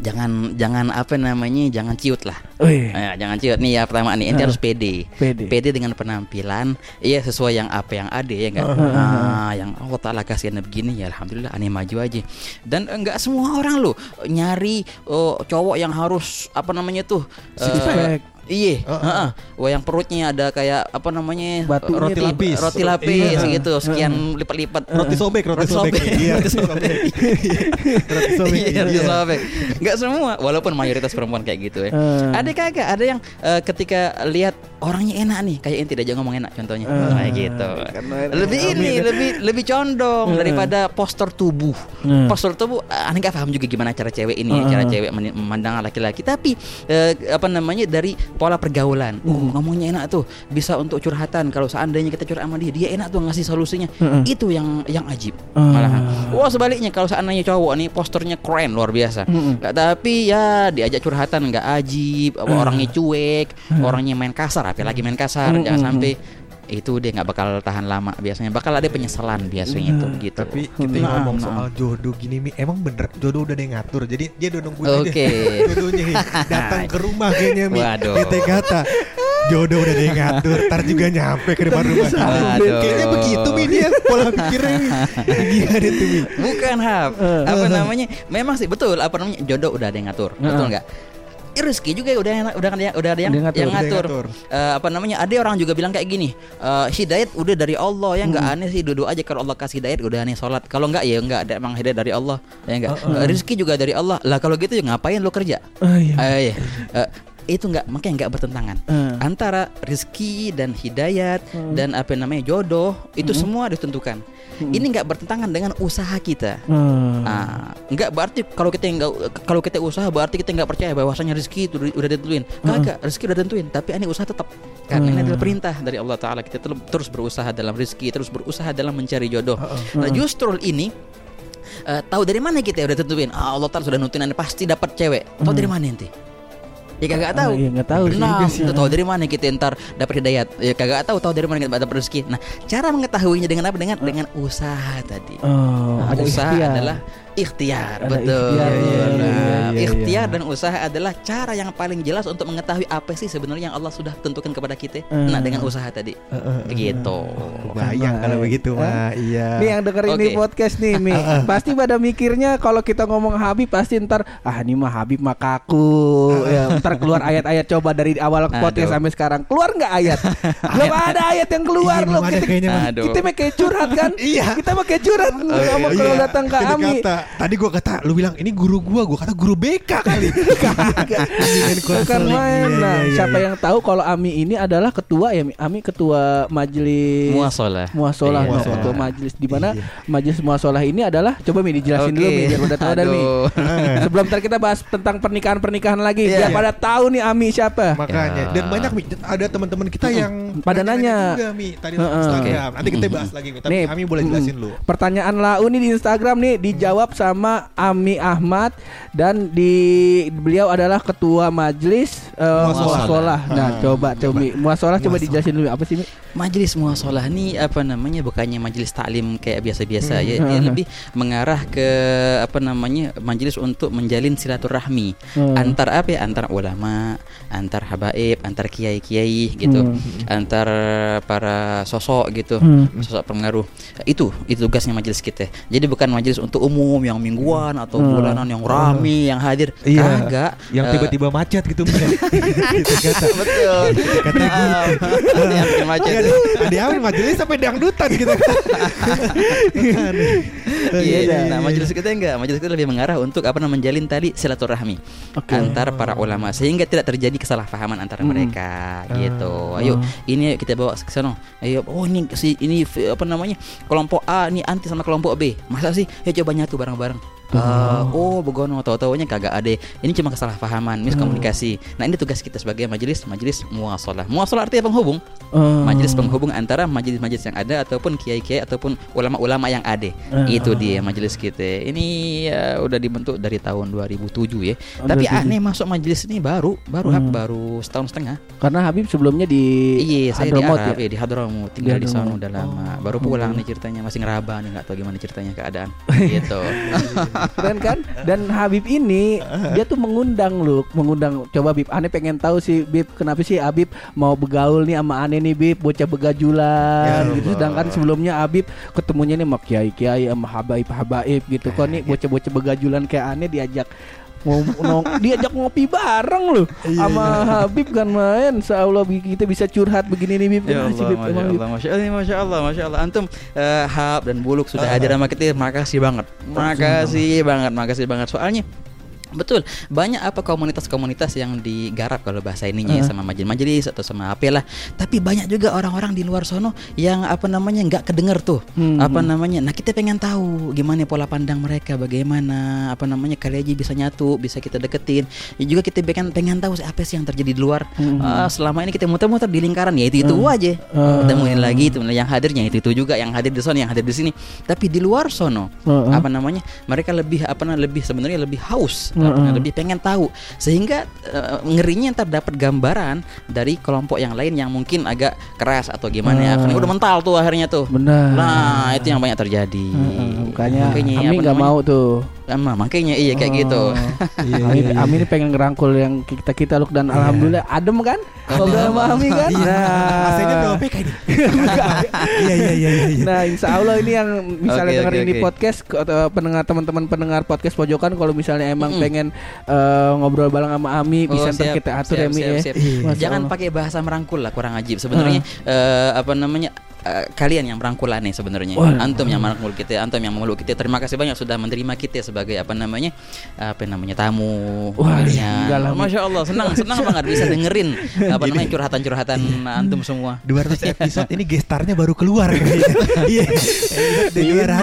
Jangan jangan apa namanya jangan ciut lah. Wih. Eh, jangan ciut. Nih ya pertama nih ente harus pede. Pede. dengan penampilan iya sesuai yang apa yang ada ya enggak ah yang Allah taala kasih anda begini. Ya alhamdulillah aneh maju aja. Dan enggak semua orang loh nyari oh, cowok yang harus apa namanya tuh Six pack. Iya, heeh. Wah yang perutnya ada kayak apa namanya Batu Roti ini, lapis. roti lapis Iya. gitu, sekian lipat-lipat. Roti sobek, roti sobek. Iya, Roti sobek. Roti sobek. Iya, roti Iya. sobek. Enggak semua, walaupun mayoritas perempuan kayak gitu ya. Eh. Ada kagak? Ada yang eh, ketika lihat orangnya enak nih, kayak ente diajak ngomong enak contohnya. Eh. Kayak gitu. Karena Lebih ini, lebih lebih condong daripada postur tubuh. Eh. Postur tubuh, eh, aneh nggak paham juga gimana cara cewek ini, Eh. cara cewek memandang laki-laki. Tapi eh, apa namanya dari pola pergaulan. Oh, ngomongnya enak tuh, bisa untuk curhatan. Kalau seandainya kita curhat sama dia, dia enak tuh ngasih solusinya. Itu yang yang ajib. Malahan. Wah sebaliknya kalau seandainya cowok nih posturnya keren luar biasa. Nggak, tapi ya diajak curhatan nggak ajib, apa orangnya cuek, orangnya main kasar, apalagi main kasar. Jangan sampai itu dia nggak bakal tahan lama biasanya bakal ada penyesalan biasanya tuh gitu Tapi kita Nah, ngomong nah. soal jodoh gini Mi, emang bener jodoh udah ada yang ngatur. Jadi dia udah nungguin aja Oke. jodohnya datang ke rumah kayaknya Mi. Waduh. Kita kata jodoh udah ada yang ngatur, ntar juga nyampe ke depan rumah. Kayaknya begitu Mi dia pola pikirnya Mi. Gimana tuh Mi? bukan hap Eh. apa namanya memang sih betul apa namanya jodoh udah ada yang ngatur betul nggak Eh, rezeki juga udah yang- udah ada udah ada yang, ngatur. yang ngatur. ngatur. Eh, apa namanya ada orang juga bilang kayak gini eh, hidayat udah dari Allah ya nggak aneh sih duduk aja kalau Allah kasih hidayat udah aneh sholat kalau nggak ya nggak ada emang hidayat dari Allah ya nggak Eh, rezeki juga dari Allah lah kalau gitu ya ngapain lo kerja Oh, iya. Eh, iya. Eh, itu nggak makanya nggak bertentangan Eh. antara rezeki dan hidayat dan apa namanya jodoh itu semua ditentukan ini nggak bertentangan dengan usaha kita Hmm. Ah, nggak berarti kalau kita nggak kalau kita usaha berarti kita nggak percaya bahwasanya rezeki itu udah ditentuin. Kagak, rezeki udah ditentuin, tapi ini usaha tetap. Karena ini adalah perintah dari Allah taala kita terus berusaha dalam rezeki, terus berusaha dalam mencari jodoh. Nah, justru ini eh, tahu dari mana kita udah tentuin? Ah, Allah taala sudah nentuin pasti dapat cewek. Tahu dari mana ente? Ya kagak tahu. Ah, iya, nggak tahu Nah, sih. tahu dari mana kita ntar dapat hidayat? Ya kagak tahu tahu dari mana kita dapat rezeki. Nah, cara mengetahuinya dengan apa? Dengan dengan usaha tadi. Oh, Nah, ada usaha ikhtiar. adalah ikhtiar, Ada betul. ikhtiar, iya, Nah, iya, iya, ikhtiar iya. dan usaha adalah cara yang paling jelas untuk mengetahui apa sih sebenarnya yang Allah sudah tentukan kepada kita. Eh. Nah, dengan usaha tadi. Begitu. Bayang kalau begitu mah, iya. Nih yang denger ini Oke. podcast nih Mi Pasti pada mikirnya kalau kita ngomong Habib Pasti ntar Ah ini mah Habib mah kaku ya, Ntar keluar ayat-ayat Coba dari awal podcast sampai sekarang Keluar nggak ayat? Belum ada ayat yang keluar Iya, loh kita, kita mah kayak curhat kan Iya. Kita mah kayak curhat Iya, kalau datang ke Ami Tadi gua kata, lu bilang ini guru gua, gua kata guru BK kali. Bimbingan Bukan konseling. main Iya, Nah iya, siapa iya. yang tahu kalau Ami ini adalah ketua ya Mi Ami ketua majelis Muasalah. Muasalah, Iya. nah, ketua majelis di mana majelis muasalah ini adalah coba Mi dijelasin Oke. dulu Mi biar pada tahu dan Mi. Sebelum ntar kita bahas tentang pernikahan-pernikahan lagi Iya. biar pada tahu nih Ami siapa. Makanya Ya. dan banyak Mi, ada teman-teman kita yang Pada nanya. juga Mi tadi Instagram. Nanti kita bahas lagi Mi, tapi Nih, kami boleh jelasin lu. Pertanyaan Lau nih di Instagram nih dijawab sama Ami Ahmad dan di beliau adalah ketua majelis uh, Muasalah. muasalah. Nah, Ah, coba coba Mi. Muasalah coba dijelasin dulu apa sih Mi? Majelis muasalah ini apa namanya bukannya majelis taklim kayak biasa-biasa ya Hmm. dia lebih mengarah ke apa namanya majelis untuk menjalin silaturahmi Hmm. antar apa ya antar ulama antar habaib antar kiai-kiai gitu Hmm. antar para sosok gitu Hmm. sosok pengaruh itu itu tugasnya majelis kita jadi bukan majelis untuk umum yang mingguan atau Hmm. bulanan yang rame yang hadir Iya. kagak Yang Eh, tiba-tiba macet gitu. Gitu kata. betul Kata Ah, yang bikin macet Ada, ada apa majelis sampai dangdutan gitu. Iya, Iya, nah iya. majelis kita enggak, majelis kita lebih mengarah untuk apa namanya menjalin tali silaturahmi Oke. antar para ulama sehingga tidak terjadi kesalahpahaman antara Hmm. mereka gitu. Ayo, ini kita bawa ke sana. Ayo, oh ini si ini apa namanya? kelompok A ini anti sama kelompok B. Masa sih? Ya coba nyatu bareng-bareng. Eh, oh begono tahu-tahunya kagak ada ini cuma kesalahpahaman miskomunikasi nah ini tugas kita sebagai majelis majelis muasalah muasalah artinya penghubung Oh. majelis penghubung antara majelis-majelis yang ada ataupun kiai-kiai ataupun ulama-ulama yang ada. Eh, Itu dia majelis kita. Ini ya, udah dibentuk dari tahun 2007 ya. Oh, Tapi 2007. aneh masuk majelis ini baru, baru Hmm. baru setahun setengah. Karena Habib sebelumnya di Iya, saya di Hadramaut Arab, ya? ya, di Hadramut, tinggal Di di sana udah lama. Oh, Baru pulang oke. nih ceritanya, masih ngeraba nih nggak tahu gimana ceritanya keadaan. gitu. Keren kan? Dan Habib ini dia tuh mengundang lu, mengundang coba Bib. Ane pengen tahu sih Bib, kenapa sih Habib mau begaul nih sama Ane nih Bib, bocah begajulan Ya gitu. Sedangkan sebelumnya Habib ketemunya nih sama kiai-kiai sama habaib-habaib gitu. Kok nih bocah-bocah begajulan kayak Ane diajak nong, diajak ngopi bareng loh sama Habib kan main Seolah kita bisa curhat begini nih Bib Ya Allah, Bib? masya Emang? Allah, masya Allah, masya Allah, masya Allah. Antum eh, Hab dan Buluk sudah hadir sama kita, makasih banget, makasih banget, makasih banget. Soalnya Betul, banyak apa komunitas-komunitas yang digarap kalau bahasa ininya ya, sama majelis-majelis atau sama apa lah. Tapi banyak juga orang-orang di luar sono yang apa namanya nggak kedenger tuh. Hmm. Apa namanya? Nah, kita pengen tahu gimana pola pandang mereka, bagaimana apa namanya kali aja bisa nyatu, bisa kita deketin. Ya juga kita pengen pengen tahu sih apa sih yang terjadi di luar. Ah, selama ini kita muter-muter di lingkaran ya itu itu aja. Temuin lagi itu yang hadirnya itu itu juga yang hadir di sono, yang hadir di sini. Tapi di luar sono Heeh. apa namanya? Mereka lebih apa namanya lebih sebenarnya lebih haus, namanya, lebih pengen tahu sehingga eh, ngerinya ntar dapat gambaran dari kelompok yang lain yang mungkin agak keras atau gimana ya. Karena udah mental tuh akhirnya tuh. Benar. Nah, itu yang banyak terjadi. Heeh, makanya Makanya Ami apa nggak mau tuh. Sama, makanya iya kayak gitu. Iya, Ami, iya, iya. Ami ini pengen ngerangkul yang kita kita look dan alhamdulillah adem kan? Ngobrol sama Ami kan? Nah, berapa kayak ini? Iya iya iya iya. iya. Nah, insya Allah ini yang misalnya Oke, dengerin oke, di oke. podcast atau pendengar teman-teman pendengar podcast pojokan kalau misalnya emang Mm-mm. pengen eh, ngobrol bareng sama Ami Oh, bisa siap, kita atur siap, ya Mi siap, ya. siap. Masya Jangan pakai bahasa merangkul lah kurang ajib. Sebenarnya eh, apa namanya eh, kalian yang merangkul aneh sebenarnya. Wah. Antum yang merangkul kita, antum yang memeluk kita. Terima kasih banyak sudah menerima kita sebagai apa namanya apa namanya tamu. Wah, enggak Mi. Masya Allah senang senang banget bisa dengerin apa namanya curhatan-curhatan antum semua. 200 episode ini gestarnya baru keluar Iya. Udah 200.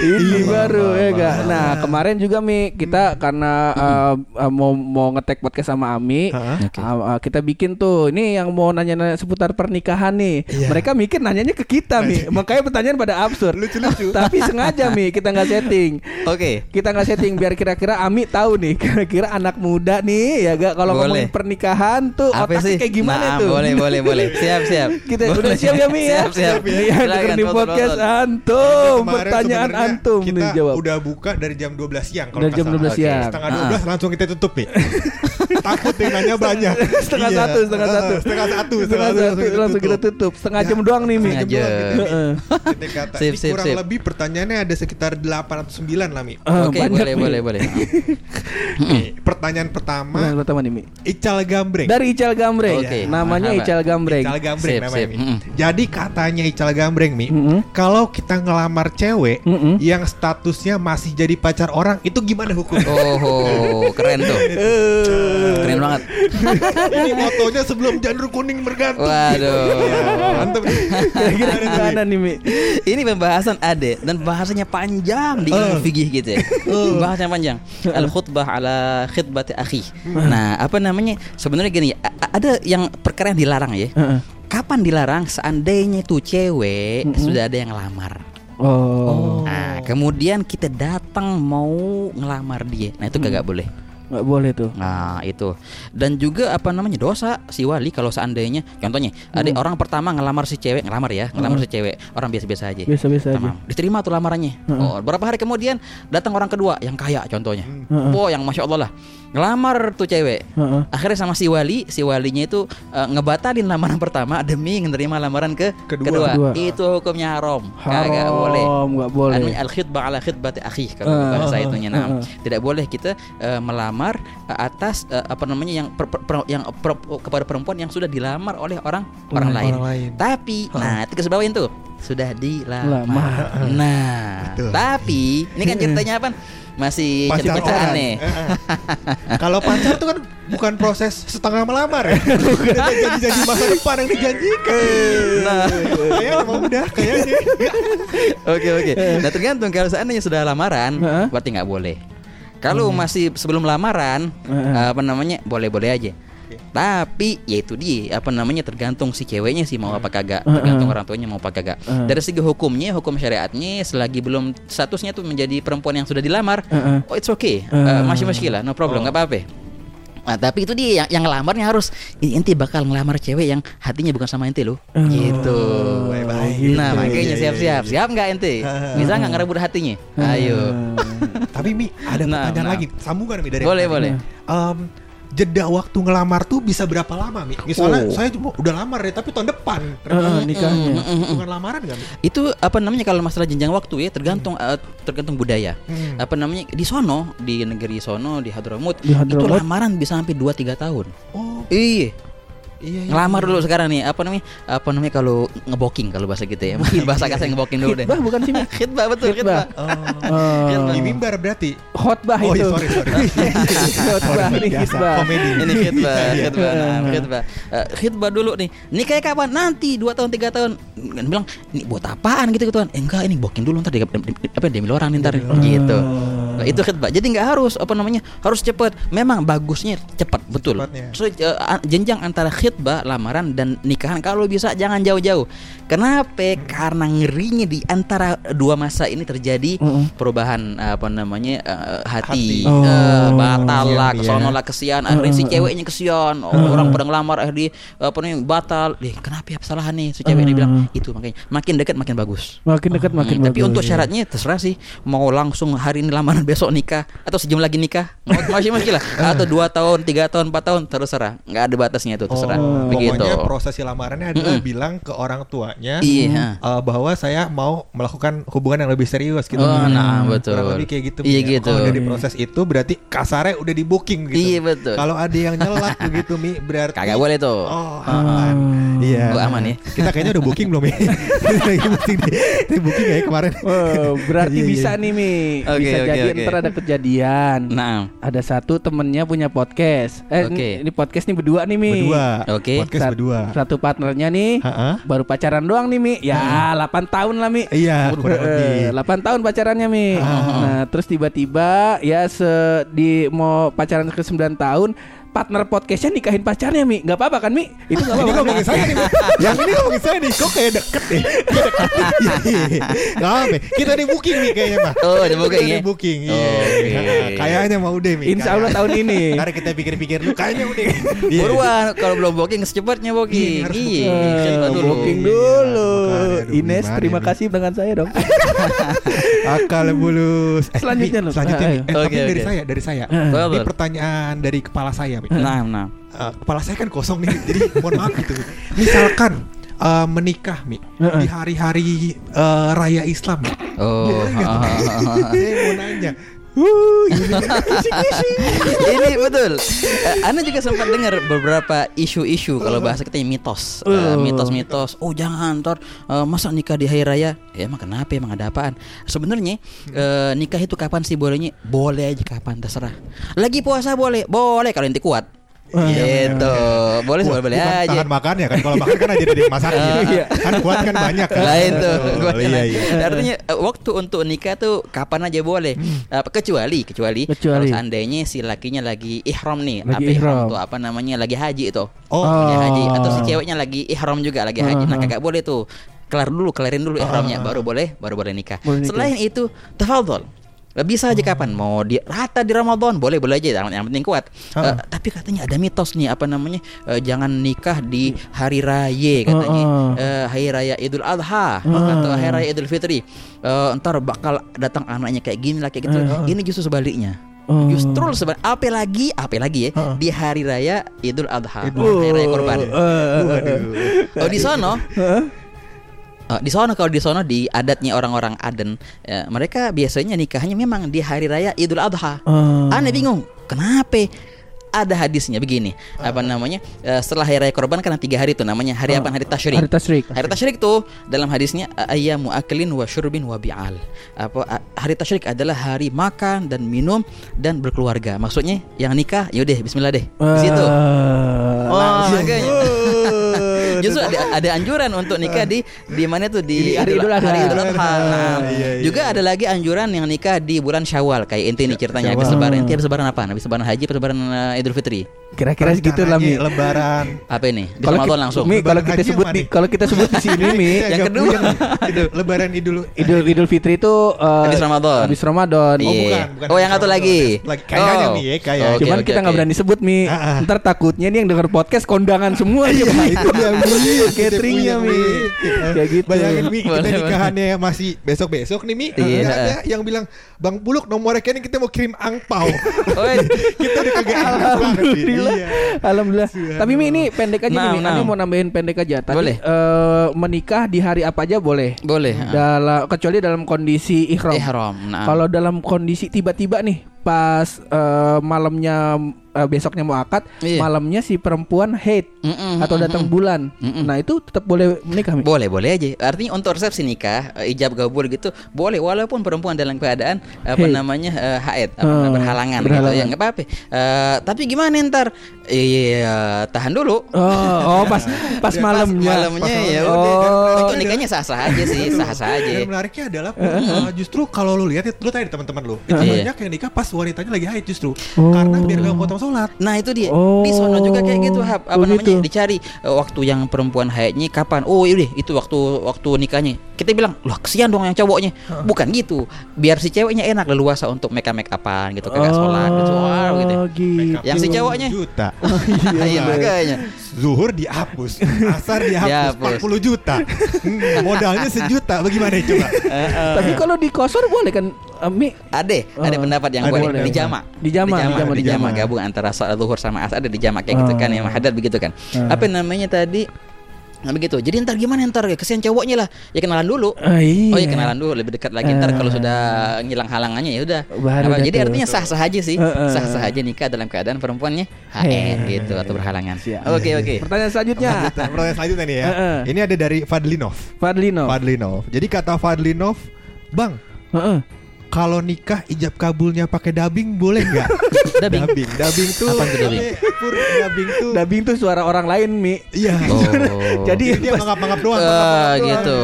ini Iya. baru ya Allah, gak. Allah. Nah kemarin juga mi kita karena uh, uh, mau mau ngetek podcast sama Ami, uh, uh, kita bikin tuh ini yang mau nanya-nanya seputar pernikahan nih. Iya. Mereka mikir nanyanya ke kita mi, makanya pertanyaan pada absurd. Lucu-lucu. Tapi sengaja mi kita nggak setting. Oke. Kita nggak setting biar kira-kira Ami tahu nih kira-kira anak muda nih ya gak kalau Boleh. ngomongin pernikahan tuh Apa otaknya sih? kayak gimana Nah, tuh? Boleh, boleh, boleh. Siap, siap. Kita Boleh. udah siap ya Mi ya? Siap, siap. Iya, Silakan, denger di podcast tonton. antum. Pertanyaan antum kita nih jawab. udah buka dari jam 12 siang kalau Dari jam salah. 12 siang. Setengah 12 langsung kita tutup nih. Takut yang nanya banyak. setengah Iya. satu, setengah satu, Setengah satu, setengah satu, langsung kita tutup. Setengah jam doang nih Mi. Kita kata, Sip, ini sip, kurang sip. lebih pertanyaannya ada sekitar 8 atau 9 lah Mi. Ah, Oke, banyak, boleh, Mi. boleh, boleh. Nih, pertanyaan Nah, pertama pertama nih Mi. Ical Gambreng. Dari Ical Gambreng. Oke. Namanya Marhaba. Ical Gambreng. Ical Gambreng Sip, namanya sip. Mi. Mm-mm. Jadi katanya Ical Gambreng Mi, Mm-mm. kalau kita ngelamar cewek Mm-mm. yang statusnya masih jadi pacar orang itu gimana hukumnya? Oh, keren tuh. Keren banget. Ini fotonya sebelum janur kuning bergantung. Waduh. Mantep. Nih Mi? Ini pembahasan ade dan bahasanya panjang di ilmu fikih gitu ya. Bahasanya panjang. Al khutbah ala khitbati akhi. Nah, apa namanya? Sebenarnya gini, ada yang perkara yang dilarang ya. Heeh. Kapan dilarang? Seandainya tuh cewek sudah ada yang ngelamar. Oh. Nah, kemudian kita datang mau ngelamar dia. Nah, itu kagak boleh. Nggak boleh tuh. Nah itu. Dan juga apa namanya dosa si wali kalau seandainya contohnya ada orang pertama ngelamar si cewek ngelamar ya ngelamar si cewek orang biasa-biasa aja. Biasa-biasa aja. Diterima tuh lamarannya. Oh, berapa hari kemudian datang orang kedua yang kaya contohnya. Oh yang masya allah lah ngelamar tuh cewek Heeh. akhirnya sama si wali si walinya itu eh, ngebatalin lamaran pertama demi menerima lamaran ke Kedua. Kedua. itu hukumnya haram Haram, kagak boleh nggak boleh. Namanya al khidbah ala akhi kalau Eh, bahasa eh, itunya. eh. tidak boleh kita eh, melamar eh, atas eh, apa namanya yang per- per- per- yang per- kepada perempuan yang sudah dilamar oleh orang orang Orang lain. lain. Tapi nah itu garis bawain tuh sudah dilamar. Lamar. Nah, Betul. tapi ini kan ceritanya apa? Masih Pacar cerita orang. nih. Eh, eh. Kalau pacar tuh kan bukan proses setengah melamar ya. Udah janji-janji masa depan yang dijanjikan. Nah. kayaknya mau udah kayaknya. Oke oke. Nah tergantung kalau seandainya sudah lamaran, Heeh. berarti nggak boleh. Kalau masih sebelum lamaran, Heeh. apa namanya boleh-boleh aja. Tapi ya itu dia apa namanya tergantung si ceweknya sih mau apa kagak, tergantung orang tuanya mau apa kagak. Dari segi hukumnya, hukum syariatnya selagi belum statusnya tuh menjadi perempuan yang sudah dilamar, oh it's okay, Heeh. Eh, masih masih lah, no problem, nggak apa-apa. Nah, tapi itu dia yang, yang ngelamarnya harus "Ih, ente bakal ngelamar cewek yang hatinya bukan sama ente loh. gitu. baik-baik. Nah, Iya, makanya iya, siap-siap. Siap nggak ente? Bisa nggak ngerebut hatinya? Ayo. Tapi Mi, ada Nah, pertanyaan nah. lagi. Sambungan Mi dari Boleh, boleh. Em, jeda waktu ngelamar tuh bisa berapa lama Mi? Misalnya Oh. saya cuma udah lamar ya, tapi tahun depan Eh, nikahnya. bukan lamaran gak Mi? Itu apa namanya kalau masalah jenjang waktu ya tergantung eh, tergantung budaya. Hmm. Apa namanya di sono di negeri sono di Hadramut, Di itu Hadramut. lamaran bisa sampai 2 3 tahun. Oh, Iya. Iya. iya. Ngelamar dulu sekarang nih apa namanya? Apa namanya kalau ngeboking kalau bahasa kita ya. bahasa kasar ngeboking dulu deh. Khitbah bukan sih, Mi? khitbah betul Khitbah. khitbah. Oh. Di mimbar berarti. Khotbah Oh, itu. iya, sorry, sorry. Khotbah ini khitbah. komedi. Ini khitbah, Iya. khitbah, nah, khitbah. Eh, khitbah dulu nih. Nikahnya kapan? Nanti 2 tahun 3 tahun. Kan bilang, "Ini buat apaan gitu gitu kan?" Eh, enggak, ini booking dulu ntar di, di, di- apa diambil orang nih ntar gitu. Nah, itu khitbah. Jadi nggak harus apa namanya? Harus cepet. Memang bagusnya cepat, betul. Cepatnya. So, eh, a- jenjang antara khitbah, lamaran dan nikahan kalau bisa jangan jauh-jauh. Kenapa? Karena ngerinya di antara dua masa ini terjadi Mm-mm. perubahan apa namanya eh, hati, Hati. Oh. eh, batal lah, Kesian, kesono lah kesian, akhirnya si ceweknya kesian, oh, orang pada ngelamar akhirnya apa namanya batal, deh kenapa ya kesalahan nih si cewek ini bilang itu makanya makin dekat makin bagus. Makin dekat makin Hmm, tapi bagus. untuk syaratnya terserah sih mau langsung hari ini lamaran besok nikah atau sejam lagi nikah mau masih masih lah atau dua tahun tiga tahun empat tahun terserah nggak ada batasnya itu terserah Oh, begitu Pokoknya prosesi lamarannya adalah Mm-mm. bilang ke orang tuanya iya eh, bahwa saya mau melakukan hubungan yang lebih serius gitu. oh nah betul Kurang lebih kayak gitu. iya ya. gitu Kalau dari proses itu berarti kasarnya udah di booking gitu. Iya, betul. Kalau ada yang nyelak begitu Mi berarti kagak boleh tuh Oh, aman. Iya. Oh, aman ya. Kita kayaknya udah booking belum ya? Lagi booking booking ya kemarin. Oh, berarti Iya, iya. bisa nih Mi Oke, Bisa oke, jadi oke. ntar ada kejadian nah Ada satu temennya punya podcast Eh Oke. ini, ini podcast nih berdua nih Mi Berdua. Oke. Podcast Sat- berdua. Satu partnernya nih Ha-ha. Baru pacaran doang nih Mi Ya 8 tahun lah Mi Iya. Eh, 8 tahun pacarannya Mi Ah. Nah terus tiba-tiba Ya se di mau pacaran ke 9 tahun Partner podcastnya nikahin pacarnya Mi Gak apa-apa kan Mi? Itu gak apa-apa Mi? ngomongin saya nih. Yang ini ngomongin saya nih. Kok kayak deket nih. Kayak deket. Iya, iya. Gak apa. Kita di booking nih kayaknya mah. Oh, di booking ya? di booking. Iya. Oke. Nah, Kayaknya mau udah nih. Insya Allah tahun ini Karena kita pikir-pikir lu kayaknya udah. Iya. buruan kalau belum booking secepatnya booking Iya, iya Booking Iya, dulu Ines terima kasih dengan saya dong Akal bulus. Eh, Selanjutnya lu. Selanjutnya. Ah, ayo. Eh, tapi Oke, dari saya, dari saya. Eh. Ini pertanyaan dari kepala saya, Mi. nah kepala saya kan kosong nih, jadi mohon maaf gitu. Misalkan eh, menikah, Mi, Heeh. di hari-hari eh, raya Islam, Mi. oh ah, ah, ah, ah. Saya mau nanya. Wuh, ini betul. Eh, Anda juga sempat dengar beberapa isu-isu kalau bahasa kita mitos, Eh, mitos-mitos. Oh jangan, tor eh, masa nikah di hari raya? Ya emang kenapa? Emang ada apaan? Sebenarnya eh, nikah itu kapan sih bolehnya? Boleh aja kapan terserah. Lagi puasa boleh, boleh kalau inti kuat. Gitu, boleh boleh bukan aja. Tahan makan ya kan kalau makan kan aja dari masakin. Iya. kan kuat kan banyak kan. Lain tuh. Gua iya iya. Artinya eh, waktu untuk nikah tuh kapan aja boleh. Apa kecuali kecuali, Kecuali. kalau seandainya si lakinya lagi ihram nih, Lagi apa ihram ihram. tuh apa namanya lagi haji itu. Oh, Lagi haji atau si Ah. ceweknya lagi ihram juga lagi haji. Nah, Ah. kagak boleh tuh. Kelar dulu, kelarin dulu ihramnya baru boleh baru boleh nikah. Boleh nikah. Selain itu, tafadhol. Bisa aja kapan. Mau di rata di Ramadan. Boleh boleh aja. Yang yang penting kuat. Ah. Eh, tapi katanya ada mitos nih apa namanya eh, jangan nikah di hari raya katanya. ah. Eh, hari raya Idul Adha atau hari raya Idul Fitri. Eh, ntar bakal datang anaknya kayak gini lah kayak gitu. Ini justru sebaliknya. Oh. justru sebalik apa lagi apa lagi ya Ah. di hari raya Idul Adha. Idul- hari raya kurban Eh, Waduh. oh di sono Oh, di sono kalau di sono di adatnya orang-orang Aden ya, mereka biasanya nikahnya memang di hari raya Idul Adha Oh. Aneh bingung, kenapa? Ada hadisnya begini, apa namanya? eh, setelah hari raya korban kan tiga hari itu namanya hari apa? Hari tasyrik. Hari tasyrik. Hari tasyrik tuh dalam hadisnya ayyamu aklin wa syurbin wa bi'al. Apa hari tasyrik adalah hari makan dan minum dan berkeluarga. Maksudnya yang nikah yaudah bismillah deh. Di situ. Wah, langsung. makanya. Oh, justru ada, ada anjuran untuk nikah di di mana tuh di, Di hari Idul Adha. hari Idul Adha. Nah, Iya, iya. juga ada lagi anjuran yang nikah di bulan Syawal kayak inti nih ceritanya habis lebaran. Inti habis lebaran apa? Habis lebaran haji, habis lebaran eh, Idul Fitri. Kira-kira segitu lah Mi. Lebaran. Apa ini? Di Kalau langsung. Mi kalau kita sebut di kalau kita sebut di sini Mi, Saya Yang kedua Lebaran Idul Idul Idul Fitri itu eh, Habis Ramadan. Habis Ramadan. Oh, Iya. bukan, bukan Oh, yang satu lagi. Kayaknya Oh. Mi, ya. Oke, Cuman kita nggak berani sebut Mi. Ah, ah. Ntar takutnya nih yang denger podcast kondangan semua aja Mi. itu dia Mi. Cateringnya Mi. Kayak gitu. Bayangin Mi, kita Boleh, nikahannya masih besok-besok nih Mi. Iya. Ada yang bilang, Bang Buluk nomornya kayaknya kita mau kirim angpau. Oh, iya. kita udah kagak. Alhamdulillah. Iya. Alhamdulillah. Tapi Mi ini pendek aja Nah, nih. Mi. nah. Mau nambahin pendek aja. Tadi Boleh. eh, menikah di hari apa aja boleh. Boleh. Dalam kecuali dalam kondisi ihram. Ihram. Nah. Kalau dalam kondisi tiba-tiba nih pas eh, malamnya eh, besoknya mau akad, Iya. malamnya si perempuan haid Mm-mm, atau mm-mm. datang bulan. Mm-mm. Nah, itu tetap boleh menikah. Mi? Boleh, boleh aja. Artinya untuk resepsi nikah, eh, ijab kabul gitu, boleh walaupun perempuan dalam keadaan apa namanya eh, haid, apa, Hmm, berhalangan, gitu berhalangan. ya, nggak apa-apa. Eh, tapi gimana ntar? Iya, tahan dulu. Oh, oh pas pas malamnya. Malamnya ya Oh. udah. Untuk nikahnya sah-sah aja sih, sah-sah aja. Dan menariknya adalah uh, justru kalau lu lihat lu tanya teman-teman lu, itu Iya. banyak yang nikah pas wanitanya lagi haid justru. Oh. Karena biar gak potong sholat. Nah itu dia Oh. di sono juga kayak gitu hap apa Oh, namanya gitu. dicari eh, waktu yang perempuan haidnya kapan oh iya deh itu waktu waktu nikahnya kita bilang loh kesian dong yang cowoknya bukan gitu biar si ceweknya enak leluasa untuk make up make upan gitu kagak sholat gitu wow gitu Oh, gitu. Yang si cowoknya? juta. iya makanya Zuhur dihapus, asar dihapus, Dihapus. 40 juta. Modalnya sejuta. Bagaimana coba? Tapi kalau di kosor boleh kan eh, Mi? ada ada Oh. pendapat yang boleh di jama Di jama, di jama, gabung antara sholat zuhur sama asar ada di jama kayak gitu Oh. kan yang hadat begitu kan Ah. apa namanya tadi Nah begitu. Jadi ntar gimana ntar kesian cowoknya lah. Ya kenalan dulu. Ah, iya. Oh ya kenalan dulu lebih dekat lagi ntar kalau Ah. sudah ngilang halangannya ya udah. Jadi tuh. artinya sah-sah aja sih. Sah-sah aja nikah dalam keadaan perempuannya Heh. haid gitu atau berhalangan. Oke oke. Pertanyaan selanjutnya. Pertanyaan selanjutnya nih ya. Ini ada dari Fadlinov. Fadlino. Fadlinov. Jadi kata Fadlinov, Bang, Heeh. Kalau nikah ijab kabulnya pakai dubbing boleh nggak? Dubbing? dubbing, dubbing tuh. Apaan tuh dubbing? Pur, dubbing tuh. Dubbing tuh suara orang lain Mi. Iya. Oh. Jadi dia mangap-mangap doang. Eh, mangap-mangap doang. gitu.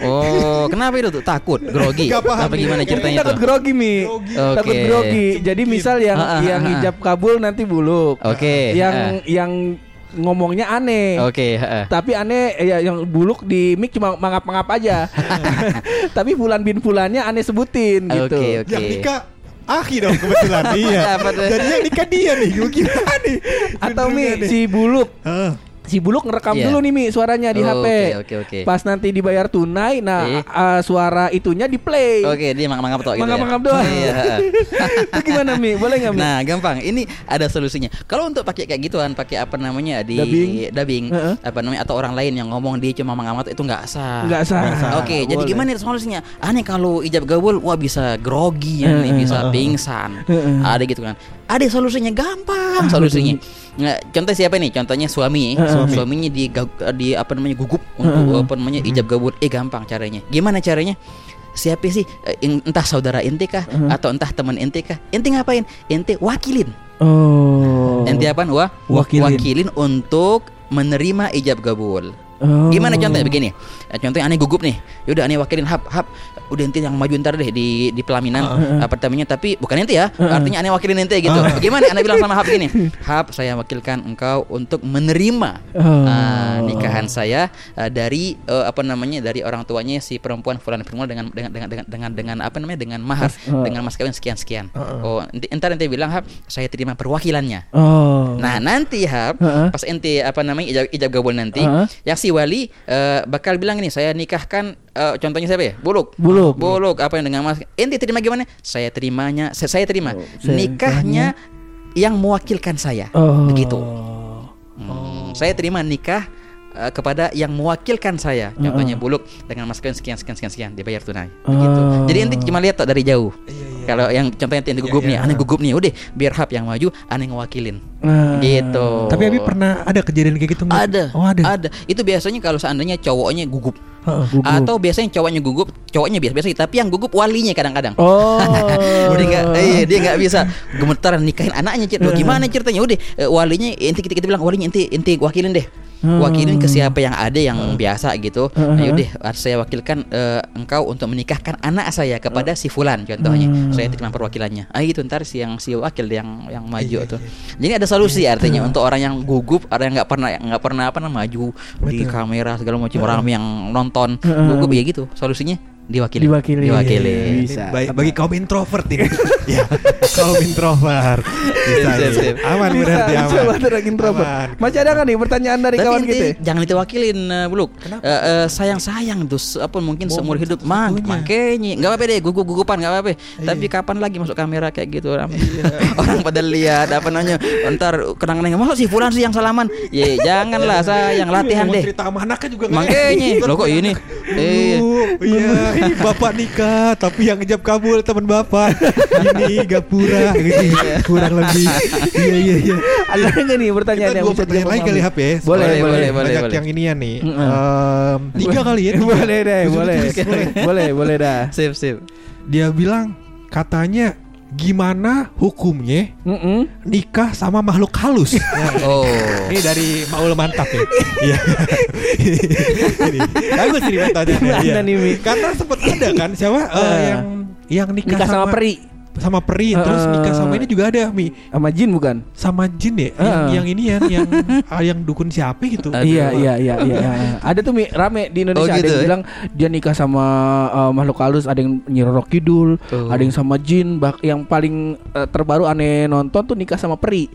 Oh, kenapa itu tuh? Takut, grogi. Paham Apa gimana ceritanya takut tuh? grogi Mi. Grogi. Takut Oke. grogi. Jadi misal yang Ah, ah, yang ah, ah. hijab kabul nanti buluk. Oke. Yang ah. yang ngomongnya aneh. Oke, heeh. Tapi aneh ya yang buluk di mic cuma mangap-mangap aja. Tapi bulan bin bulannya aneh sebutin gitu. Oke, oke. Yang nikah Aki dong kebetulan iya. Jadi yang nikah dia nih. Gimana nih? Atau Mi si buluk Heeh. Si buluk ngerekam Iya. dulu nih Mi suaranya di Oh, HP. oke, oke, oke. Pas nanti dibayar tunai, nah Iya. uh, suara itunya di play. Oke, dia mangap-mangap toh gitu ya. Mangap-mangap doang. Iya, heeh. Itu gimana Mi? Boleh nggak Mi? Nah, gampang. Ini ada solusinya. Kalau untuk pakai kayak gituan, pakai apa namanya di Dubbing. dubbing, Heeh. apa namanya atau orang lain yang ngomong dia cuma mengamat itu nggak sah. Nggak sah. Oke, jadi Boleh. gimana solusinya? Aneh kalau ijab gabul, wah bisa grogi ya nih, Heeh. bisa pingsan. Heeh. Ada gitu kan. Ada solusinya gampang solusinya. Nah, contoh siapa nih? Contohnya suami, Heeh. suaminya di di apa namanya gugup untuk apa namanya ijab gabul. Eh gampang caranya. Gimana caranya? Siapa sih Eh, entah saudara inti kah atau entah teman inti kah? Inti ngapain? Inti wakilin. Oh. Inti apaan? Wah, Wakilin. wakilin untuk menerima ijab gabul. Oh. Gimana contohnya begini? Eh, Contohnya aneh gugup nih. Yaudah aneh wakilin hap hap. Udah ente yang maju ntar deh di di pelaminan apartemennya tapi bukan ente ya. Artinya aneh wakilin ente gitu. Gimana aneh bilang sama hap gini? Hap saya wakilkan engkau untuk menerima Oh. ah, nikahan saya ah, dari eh, apa namanya dari orang tuanya si perempuan fulan perempuan dengan dengan dengan dengan dengan, dengan apa namanya dengan mahar oh. dengan mas kawin sekian sekian. Oh, ente, entar ente bilang hap saya terima perwakilannya. Oh. Nah nanti Hap Heeh. pas ente apa namanya ijab, ijab gabul nanti Heeh. yang si wali eh, bakal bilang ini saya nikahkan eh, contohnya siapa ya? Buluk. Buluk. Buluk. Apa yang dengan mas? Ente terima gimana? Saya terimanya saya, saya terima. Oh, saya nikahnya yang mewakilkan saya. Oh. begitu. Hmm, saya terima nikah eh, kepada yang mewakilkan saya. Contohnya Buluk dengan mas kawin sekian sekian sekian sekian dibayar tunai. Begitu. Oh. jadi ente cuma lihat tak dari jauh kalau yang contohnya ente gugup Iya, nih iya. aneh gugup nih udah biar hap yang maju aneh ngewakilin Nah. gitu Tapi Abi pernah ada kejadian kayak gitu nggak? ada, Oh ada. Itu biasanya kalau seandainya cowoknya gugup. Heeh. Gugup. Atau biasanya cowoknya gugup, cowoknya biasa biasa, tapi yang gugup walinya kadang-kadang. Oh. Udah nggak, eh, dia nggak bisa gemetar nikahin anaknya. Cid. Loh, gimana ceritanya? Udah eh, walinya inti kita, kita bilang walinya inti inti wakilin deh. Wakilin ke siapa yang ada yang biasa gitu. Ayo deh, saya wakilkan eh, engkau untuk menikahkan anak saya kepada si fulan contohnya. Saya titipkan perwakilannya. Ah gitu ntar si yang si wakil yang yang maju tuh. Jadi ada solusi artinya untuk orang yang gugup, ada yang nggak pernah nggak pernah apa namanya maju di kamera segala macam orang yang nonton gugup ya gitu. Solusinya diwakili. Diwakili. Diwakili. Bisa. Baik bagi kaum introvert ini. ya, kaum introvert. Bisa. Sip, ya. Aman Bisa, berarti aman. coba terang introvert. Aman. Masih ada kan nih pertanyaan dari Tapi kawan kita? jangan ditewakilin uh, Buluk. Eh, eh, sayang-sayang tuh se- apa mungkin seumur hidup man makanya nggak apa-apa deh gugup-gugupan nggak apa-apa. Tapi kapan lagi masuk kamera kayak gitu orang, orang pada lihat apa namanya ntar kenang-kenang masuk si fulan sih yang salaman. Ye janganlah sayang latihan deh. cerita sama anaknya juga Makanya lo kok ini eh iya, ini bapak nikah, tapi yang ngejab kabul teman bapak. ini gapura gitu. Kurang lebih. Iya iya iya. Ada nggak nih pertanyaan Kita dua bisa pertanyaan lagi kali? HP ya. Boleh, boleh, boleh, boleh. yang inian nih. Mm-mm. Em, tiga kali ya. boleh deh, boleh. boleh, boleh dah. sip sip. Dia bilang katanya gimana hukumnya Mm-mm. nikah sama makhluk halus. Oh. Ini dari Maul mantap ya. Iya. Ini bagus ini pertanyaannya. Iya. Karena sempat ada kan siapa eh, Eh. yang yang nikah, Nikah sama peri. Sama peri terus Eh. nikah sama ini juga ada Mi Sama jin bukan? sama jin ya yang, Eh. yang ini ya yang yang dukun siapa gitu. Aduh. Iya iya iya iya. Ada tuh Mi, rame di Indonesia Oh, ada gitu, yang ya? bilang dia nikah sama uh, makhluk halus, ada yang nyirorok kidul, Oh. ada yang sama jin, bak yang paling uh, terbaru aneh nonton tuh nikah sama peri.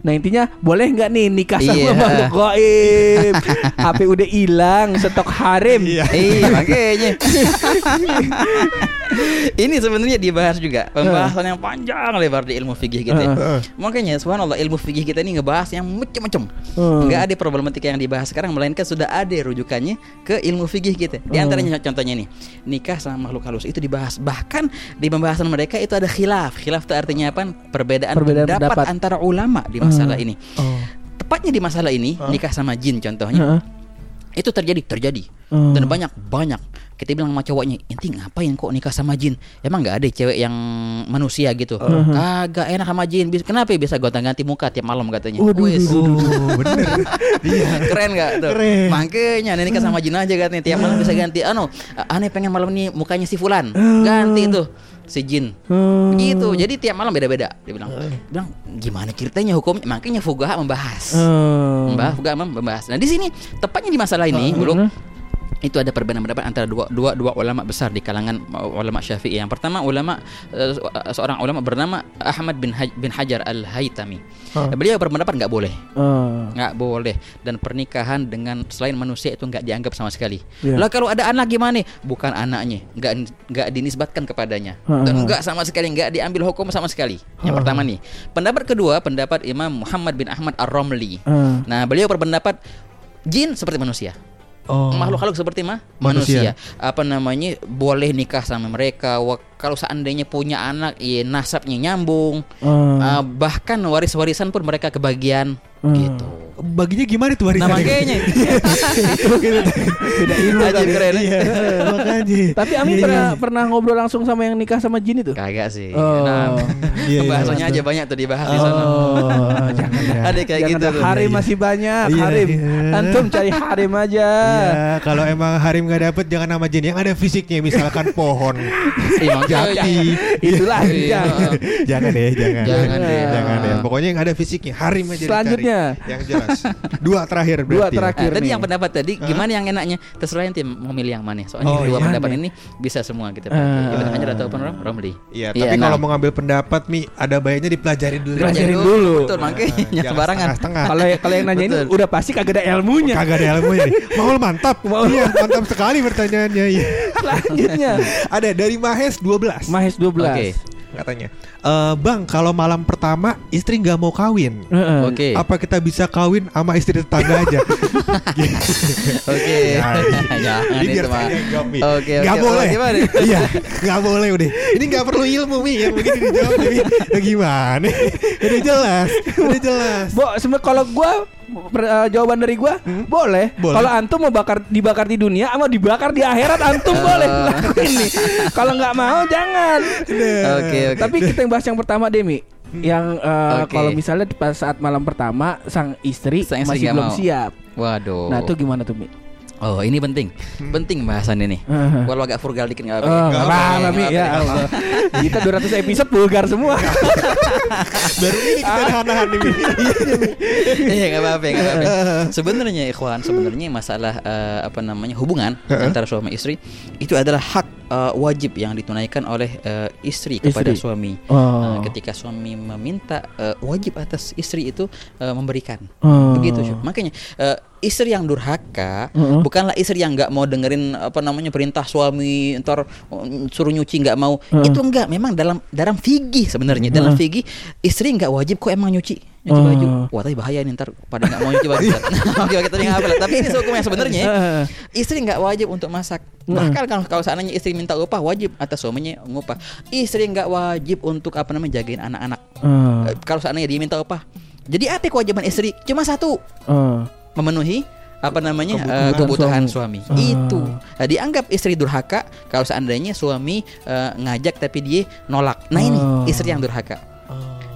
Nah intinya boleh nggak nih nikah sama Iya. makhluk gaib? HP udah hilang, stok harem. Iya. Eh makanya Ini sebenarnya dibahas juga Pembahasan yang panjang lebar di ilmu fikih kita Heeh. Makanya subhanallah ilmu fikih kita ini ngebahas yang macam-macam Hmm. Nggak ada problematika yang dibahas sekarang Melainkan sudah ada rujukannya ke ilmu fikih kita Di antaranya contohnya nih Nikah sama makhluk halus itu dibahas Bahkan di pembahasan mereka itu ada khilaf Khilaf itu artinya apa? Perbedaan, Perbedaan pendapat, pendapat. antara ulama di masalah ini Oh. Tepatnya di masalah ini Nikah sama jin contohnya Heeh. itu terjadi terjadi Hmm. dan banyak banyak kita bilang sama cowoknya inti ngapain kok nikah sama jin? Emang nggak ada cewek yang manusia gitu. Kagak enak sama jin. Kenapa ya bisa gonta ganti muka tiap malam katanya? Waduh. Oh, bener. Iya. keren nggak tuh? Keren. makanya nih nikah sama jin aja katanya. Tiap malam bisa ganti. Anu aneh pengen malam ini mukanya si fulan. Ganti tuh si jin. Hmm. gitu jadi tiap malam beda-beda dia bilang. Bilang gimana ceritanya hukumnya? Makanya fugaha membahas. Hmm. Mbah Fuga membahas. Nah di sini tepatnya di masalah ini, Buluk, itu ada perbedaan pendapat antara dua dua dua ulama besar di kalangan uh, ulama Syafi'i. Yang pertama ulama uh, seorang ulama bernama Ahmad bin Haj- bin Hajar Al Haytami. Beliau berpendapat nggak boleh, Hmm. nggak boleh dan pernikahan dengan selain manusia itu nggak dianggap sama sekali. Iya. Lah kalau ada anak gimana? Bukan anaknya, nggak nggak dinisbatkan kepadanya Hmm. dan nggak sama sekali nggak diambil hukum sama sekali. Yang pertama nih. Pendapat kedua pendapat Imam Muhammad bin Ahmad Ar-Romli. Hmm. Nah, beliau berpendapat jin seperti manusia. Oh. Makhluk halus seperti mah Manusia. manusia. Apa namanya? Boleh nikah sama mereka. Kalau seandainya punya anak, ya nasabnya nyambung. Hmm. Ah, bahkan waris-warisan pun mereka kebagian gitu. Baginya gimana tuh warisan? Nah, makanya Beda ilmu Aja kan ya. keren. Iya, makanya. Tapi Ami Iya, pernah iya. pernah ngobrol langsung sama yang nikah sama jin itu? kagak sih. Oh. Nah, Iya, iya, bahasanya aja banyak tuh dibahas di sana. Oh, jangan ya. Ada kayak gitu. Harim masih banyak, Iya, harim. iya. Antum cari harim aja. Iya, kalau emang Harim nggak dapet jangan nama jin yang ada fisiknya misalkan pohon. Iya. Jati. Itulah Iya. jangan. jangan deh, jangan. Jangan deh. Jangan deh. Pokoknya yang ada fisiknya Harim aja. Selanjutnya. yang jelas. Dua terakhir Dua berarti. ya. terakhir. Nah, tadi nih. yang pendapat tadi gimana yang enaknya terserah nanti mau milih yang mana soalnya Oh, dua iya. pendapat ini bisa semua kita Eh. pakai Ibn Hajar ataupun Rom- Romli Iya, tapi kalau mau ngambil pendapat Mi, ada baiknya dipelajarin dulu. Dipelajarin dulu. betul makanya Jangan sembarangan. Kalau kalau yang nanya ini udah pasti kagak ada ilmunya. Kagak ada ilmunya nih. Maul mantap. Iya, mantap sekali pertanyaannya. Iya. Selanjutnya Ada dari Mahes 12. Mahes 12. Oke. Katanya. Eh, bang, kalau malam pertama istri nggak mau kawin, Heeh. Oke. apa kita bisa kawin sama istri tetangga aja? Oke. Ya, Jangan Ini biar. Oke, Nggak oke. boleh. Oh, gimana? Iya, nggak boleh udah. Ini nggak perlu ilmu mi yang begini dijawab Mi. Ya, gimana? udah jelas, udah jelas. Bo, sebenarnya kalau gua per- eh, jawaban dari gua boleh. Boleh. Kalau antum mau bakar dibakar di dunia sama dibakar di akhirat antum boleh lakuin nih. Kalau nggak mau jangan. Oke, oke. Tapi kita yang bahas yang pertama Demi. yang eh, Oke. kalau misalnya pas saat malam pertama sang istri Sang istri masih belum mau. siap. Waduh. Nah, itu gimana tuh, Mi? Oh, ini penting. Penting bahasan ini. Heeh. Walau agak frugal dikit enggak Oh, nggak apa-apa. Ya Allah. Kita 200 episode vulgar semua. Baru ini kita nahan-nahan nih. Mi. Iya nggak apa-apa, nggak apa-apa. Sebenarnya ikhwan, sebenarnya masalah eh, apa namanya hubungan antara suami istri itu adalah hak eh, wajib yang ditunaikan oleh eh, istri kepada Istri. suami. Oh. Nah, ketika suami meminta eh, wajib atas istri itu eh, memberikan. Oh. Begitu, Syuk. Makanya eh, istri yang durhaka Mm-mm. bukanlah istri yang nggak mau dengerin apa namanya perintah suami ntar mm, suruh nyuci nggak mau. Mm. Itu enggak, memang dalam dalam fikih sebenarnya. Dalam fikih istri nggak wajib kok emang nyuci nyuci Oh. baju. Wah, tapi bahaya nih ntar pada nggak mau nyuci baju. Oke, apa lah. Tapi ini hukum yang sebenarnya Heeh. istri nggak wajib untuk masak. Bahkan kalau kalau seandainya istri minta upah wajib atas suaminya ngupah. Istri nggak wajib untuk apa namanya jagain anak-anak. Oh. Eh, Kalau seandainya dia minta upah. Jadi apa kewajiban istri? Cuma satu, Oh. memenuhi apa namanya Kebutuhan eh, kebutuhan suami. Ah. Itu Nah, dianggap istri durhaka kalau seandainya suami eh, ngajak tapi dia nolak. Nah ini istri yang durhaka.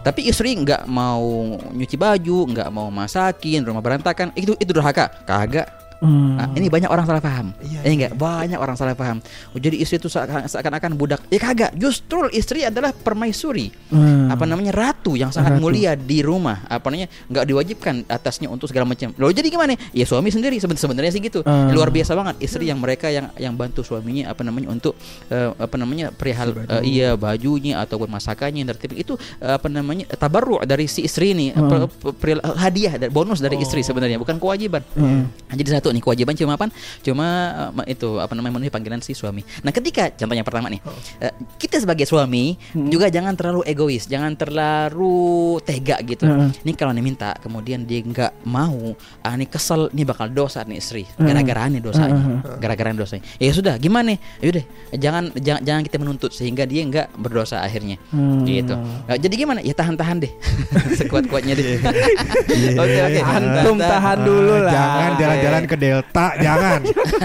Tapi istri nggak mau nyuci baju, nggak mau masakin, rumah berantakan, itu itu durhaka. Kagak. Hmm. Nah, ini banyak orang salah paham. Iya, Iya enggak? Banyak orang salah paham. Oh, jadi istri itu seakan- seakan-akan budak. Ya kagak. Justru istri adalah permaisuri. Hmm. Apa namanya? ratu yang sangat Ratu. mulia di rumah. Apa namanya? nggak diwajibkan atasnya untuk segala macam. Loh, jadi gimana? Ya suami sendiri seben- sebenarnya sih gitu. Hmm. Luar biasa banget istri yang mereka yang yang bantu suaminya apa namanya untuk eh, apa namanya? perihal eh, iya bajunya ataupun masakannya yang tertib itu eh, apa namanya? tabarru dari si istri ini, Hmm. per- per- hadiah bonus dari istri sebenarnya bukan kewajiban. Hmm. Jadi satu nih kewajiban cuma apa? Cuma uh, itu apa namanya memenuhi panggilan si suami. Nah, ketika contohnya pertama nih, uh, kita sebagai suami juga jangan terlalu egois, jangan terlalu tega gitu. Nih kalau nih minta, kemudian dia nggak mau, ah nih kesel, nih bakal dosa nih istri. Gara-gara nih dosanya, gara-gara nih dosanya. Ya sudah, gimana? Yaudah, jangan jangan jangan kita menuntut sehingga dia nggak berdosa akhirnya. Hmm. Gitu. Nah, jadi gimana? Ya tahan-tahan deh, sekuat-kuatnya deh. Oke oke. Antum tahan dulu lah. Jangan jalan-jalan ke Delta, jangan.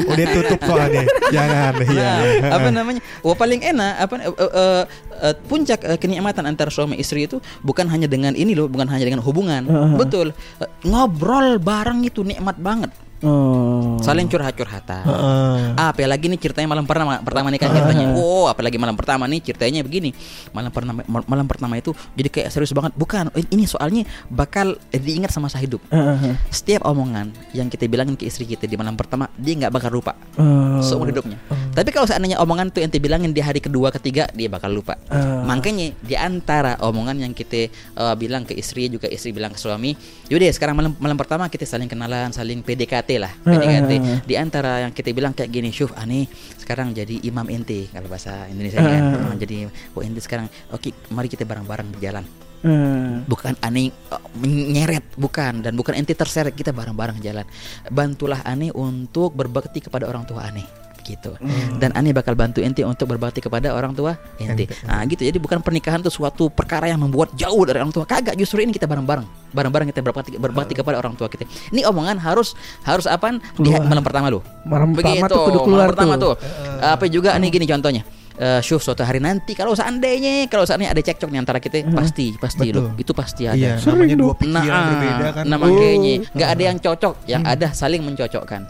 Udah tutup soalnya. Jangan. Iya. Nah, apa namanya? Wah paling enak apa eh, eh, eh, puncak eh, kenikmatan antara suami istri itu bukan hanya dengan ini loh, bukan hanya dengan hubungan. Heeh. Betul. Eh, ngobrol bareng itu nikmat banget. Oh. Saling curhat-curhatan. Heeh. Ah, apalagi nih ceritanya malam pertama pertama nih kan ceritanya. Oh, apalagi malam pertama nih ceritanya begini. Malam pertama malam pertama itu jadi kayak serius banget. Bukan, ini soalnya bakal diingat sama masa hidup. Heeh. Setiap omongan yang kita bilangin ke istri kita di malam pertama, dia nggak bakal lupa Oh. seumur hidupnya. Tapi kalau seandainya omongan tuh yang dibilangin di hari kedua, ketiga, dia bakal lupa. Ah. Makanya di antara omongan yang kita eh, bilang ke istri juga istri bilang ke suami, yaudah sekarang malam malam pertama kita saling kenalan, saling PDKT lah, PDKT. Ah. Di antara yang kita bilang kayak gini, Syuf, ani sekarang jadi imam ente kalau bahasa Indonesia Ah. kan. Ah, jadi oh ente sekarang, oke, mari kita bareng-bareng berjalan Hmm. bukan aneh uh, menyeret bukan dan bukan ente terseret kita bareng-bareng jalan bantulah aneh untuk berbakti kepada orang tua aneh gitu. Dan aneh bakal bantu ente untuk berbakti kepada orang tua ente nah gitu. Jadi bukan pernikahan itu suatu perkara yang membuat jauh dari orang tua. Kagak justru ini kita bareng-bareng. Bareng-bareng kita berbakti berbakti kepada orang tua kita. Ini omongan harus harus di Keluar. malam pertama lu Malam pertama tuh kudu keluar malam pertama tuh. tuh. apa juga? Nih gini contohnya Eh, Syuf suatu hari nanti kalau seandainya kalau seandainya ada cekcok nih antara kita pasti pasti Betul. loh itu pasti ada Iya, namanya dua pikiran Nah, berbeda kan. nah makanya nggak ada yang cocok, yang ada saling mencocokkan.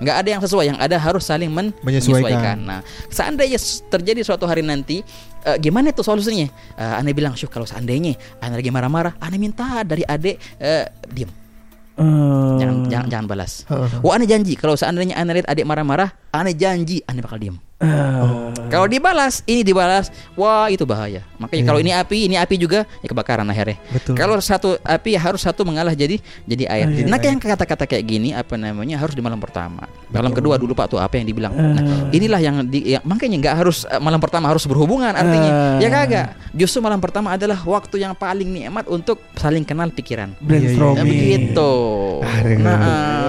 Nggak ada yang sesuai, yang ada harus saling men- Menyesuaikan. menyesuaikan. Nah, seandainya terjadi suatu hari nanti, eh, gimana tuh solusinya? Eh, aneh bilang, syuk kalau seandainya aneh lagi marah-marah, aneh minta dari adek eh, diem, Oh. jangan jangan jangan balas. Heeh. Wah aneh janji kalau seandainya aneh lihat adik marah-marah, aneh janji aneh bakal diem. Ah. Kalau dibalas, ini dibalas, wah itu bahaya. Makanya Iya. kalau ini api, ini api juga ya kebakaran akhirnya. Betul. Kalau satu api harus satu mengalah jadi jadi air. Iya. Nah, kayak yang kata-kata kayak gini apa namanya harus di malam pertama. Malam kedua dulu Pak tuh apa yang dibilang. Nah, inilah yang di ya, makanya nggak harus eh, malam pertama harus berhubungan artinya. Ah. Ya kagak. Justru malam pertama adalah waktu yang paling nikmat untuk saling kenal pikiran. Iya, brainstorming. begitu. Aduh. Nah,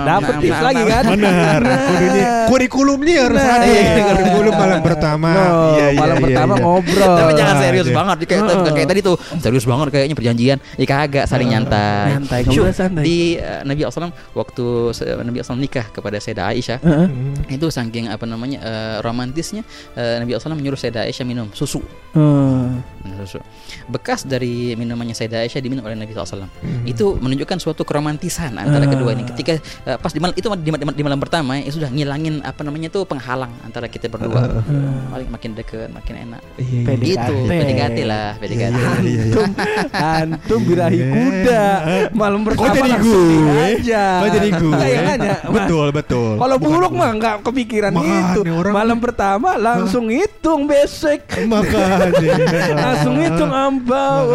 Dapet nah, tips nah, lagi nah, kan? Benar. Kudunya kurikulumnya harus Nah, ada. Iya, kurikulum Sebelum malam pertama. No, Iya, iya, malam iya, pertama iya. ngobrol. Tapi jangan serius banget kayak kayak tadi tuh. Serius banget kayaknya perjanjian. Ya kagak saling nyantai. Nyantai, santai. Di eh, Nabi SAW waktu Nabi SAW nikah kepada Sayyidah Aisyah. Itu saking apa namanya eh, romantisnya eh, Nabi SAW menyuruh Sayyidah Aisyah minum susu. Hmm. Minum susu. Bekas dari minumannya Sayyidah Aisyah diminum oleh Nabi SAW. Hmm. Itu menunjukkan suatu keromantisan antara kedua ini. Ketika pas di malam itu di, di, di malam pertama ya sudah ngilangin apa namanya tuh penghalang antara kita berdua. Makin makin deket, makin enak. Iya, iya. PDKT. Itu PDKT lah, PDKT. Iya, iya. Antum, antum birahi kuda. Malam Kok pertama jadi gue? aja. Kok jadi gue? Betul, betul. Kalau buruk mah nggak kepikiran itu. orang- Malam pertama langsung hitung besek. Makanya. langsung hitung ambau.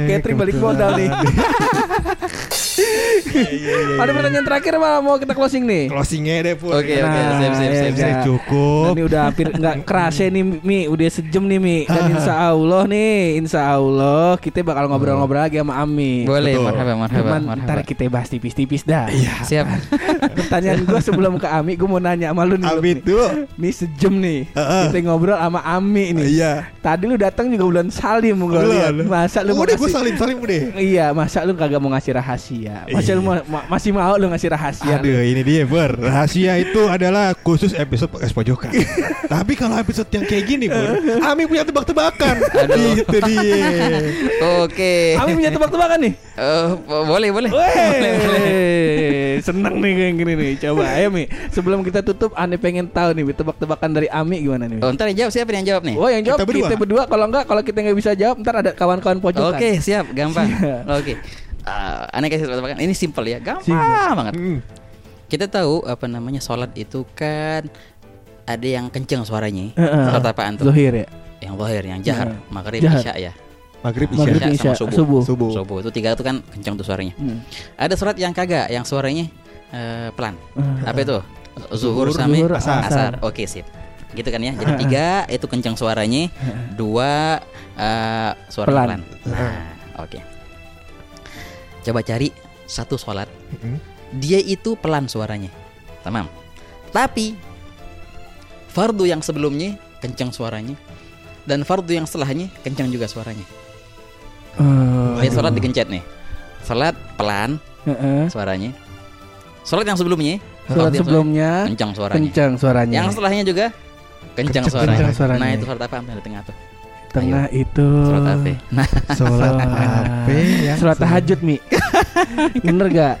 Catering balik modal nih. Iya, Ada pertanyaan terakhir apa mau kita closing nih? Closingnya deh Pur. Oke, oke, Nah, sip, ya sip, sip. Cukup. Nah, ini udah hampir nggak kerasa nih Mi, udah sejam nih Mi. Dan insya Allah nih, insya Allah kita bakal ngobrol-ngobrol lagi sama Ami. Boleh, Betul. marhaba, marhaba, Cuman marhaba. ntar kita bahas tipis-tipis dah. Siap. Pertanyaan gue sebelum ke Ami, gue mau nanya sama lu nih. Abi Mi. tuh. Mi sejam nih, Heeh. kita ngobrol sama Ami nih. Iya. Tadi lu datang juga bulan Salim gue Bulan. lihat. Masa lu mau Udah gue salim salim udah. Iya, masa lu kagak mau ngasih rahasia? Masa lu mau- ma- masih mau lu ngasih rahasia? Aduh ini dia Ber Rahasia itu adalah khusus episode podcast pojokan Tapi kalau episode yang kayak gini Bur Ami punya tebak-tebakan Aduh. Itu dia Oke. Ami punya tebak-tebakan nih? Eh, boleh, boleh. Weh, seneng nih kayak gini nih. Coba ayo Mi, sebelum kita tutup, Ane pengen tahu nih tebak-tebakan dari Ami gimana nih? Oh, ntar yang jawab siapa yang jawab nih? Oh yang jawab Kita berdua. kita berdua. Kalau enggak, kalau kita nggak bisa jawab, ntar ada kawan-kawan pojokan. Oke, siap, gampang. Oke. Ah, aneh kasih tebak-tebakan. Ini simple ya, gampang Simple. banget. Hmm. Kita tahu apa namanya sholat itu kan ada yang kenceng suaranya. Heeh. Sholat apaan tuh? Zuhir ya. Yang zahir, yang jahar, Heeh. maghrib, Jahar. isya ya. Maghrib Maghrib Isya Isya, sama subuh. subuh. Subuh Subuh itu tiga itu kan kenceng tuh suaranya. Hmm. Ada sholat yang kagak, yang suaranya eh, pelan. Eh, Apa itu? Zuhur Zuhur, sama zuhur, asar. asar. Oke, sip. Gitu kan ya. Jadi tiga itu kencang suaranya, dua eh, suara Pelan. pelan. Nah, oke. Coba cari satu sholat, Mm-mm. dia itu pelan suaranya. Tamam. Tapi fardu yang sebelumnya kencang suaranya dan fardu yang setelahnya kencang juga suaranya. Eh, Ini sholat digencet nih. Sholat pelan heeh. suaranya. Sholat yang sebelumnya Sholat sebelumnya kencang suaranya. kencang suaranya. Yang setelahnya juga kencang Kencang- suaranya. suaranya. Nah, itu sholat apa di tengah tuh? Tengah itu. Sholat apa? Nah, Sholat Sholat. apa ya Sholat tahajud Mi. Bener gak?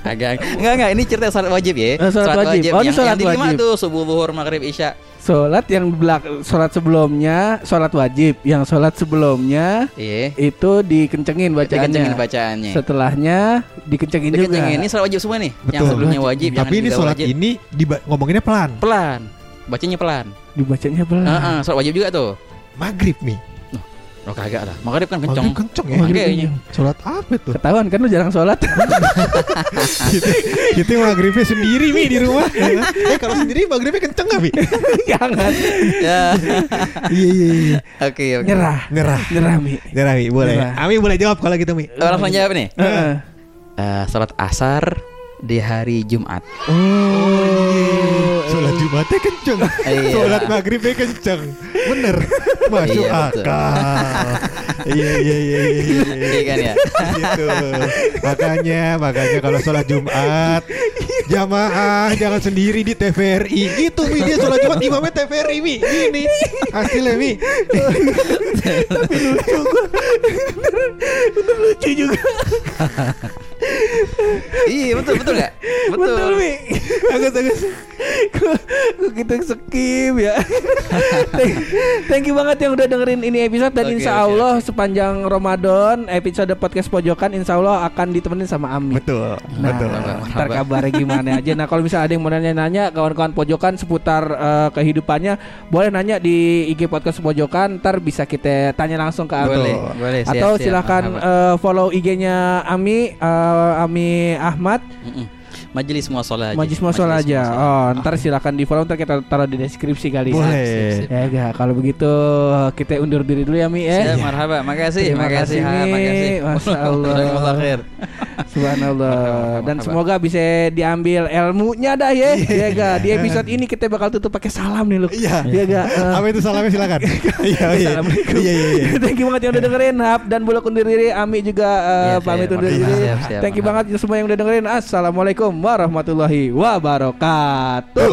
agak enggak enggak ini cerita sholat wajib ya. Eh, sholat wajib. Oh, ini yang, sholat yang dilima wajib. tuh subuh, zuhur, maghrib, isya. Sholat yang belak sholat sebelumnya sholat wajib, yang sholat sebelumnya Iya. itu dikencengin bacaannya. Dikencengin bacaannya. Setelahnya dikencengin juga. Dikencengin. Ini sholat wajib semua nih. Yang Betul. sebelumnya wajib, yang Tapi ini juga sholat wajib. ini diba- ngomonginnya pelan pelan. Bacanya pelan. Dibacanya pelan. Heeh, sholat wajib juga tuh. Maghrib nih Oh kagak lah. Maghrib kan kenceng. Maghrib kenceng ya Maghrib Kayaknya. Sholat apa tuh Ketahuan kan lu jarang sholat. Kita, kita maghribnya sendiri Mi di rumah Eh kalau sendiri maghribnya kenceng gak Mi? Jangan. Ya. Iya iya iya Oke, oke. Nyerah. Nyerah Nyerah Mi. Nyerah Mi boleh Nyerah. Ami boleh jawab kalau gitu Mi Oh, langsung jawab nih. Heeh. Eh, sholat asar di hari Jumat. Oh. Sholat Jumatnya kenceng Iya. Sholat maghribnya kenceng Bener Masuk Iya, akal Iya iya iya iya, iya. Iya kan ya? gitu. Makanya, makanya kalau sholat Jumat jamaah jangan sendiri di TVRI. Gitu Mi dia sholat Jumat imamnya TVRI Mi. Gini hasilnya Mi. Lucu juga. Iya, betul betul enggak? Betul, Mi. Bagus bagus. Kok kok kita skip ya. thank, thank you banget yang udah dengerin ini episode dan insya Allah sepanjang Ramadan episode podcast pojokan insya Allah akan ditemenin sama Ami. Betul, Nah, betul. ntar kabarnya gimana aja. Nah, kalau misalnya ada yang mau nanya-nanya, kawan-kawan pojokan seputar eh, kehidupannya, boleh nanya di IG podcast pojokan. Ntar bisa kita tanya langsung ke Ami. Boleh, boleh. siap, Atau siap. eh, follow IG-nya Ami, eh, Ami Ahmad, Mm-mm. Majelis muasalah aja. Majlis Muasalah aja. Oh, ntar silakan di follow, ntar kita taruh di deskripsi kali. ya. Boleh. Ya enggak, kalau begitu kita undur diri dulu ya Mi Siap, ya. marhaba. Makasih, Terima makasih, kasih, ha, Mi. makasih. Masya Allah. Jazakumullah khair. Subhanallah. Dan semoga bisa diambil ilmunya dah ya. Ya ga. Di episode ini kita bakal tutup pakai salam nih lu. Iya. Ya ga. Eh, Apa itu salamnya silakan. Iya iya. Assalamualaikum. Iya iya iya. Thank you banget yang udah dengerin Hap dan Buluk undur diri Ami juga eh, Iya, pamit siap. undur diri siap, siap. Thank you banget semua yang udah dengerin Assalamualaikum warahmatullahi wabarakatuh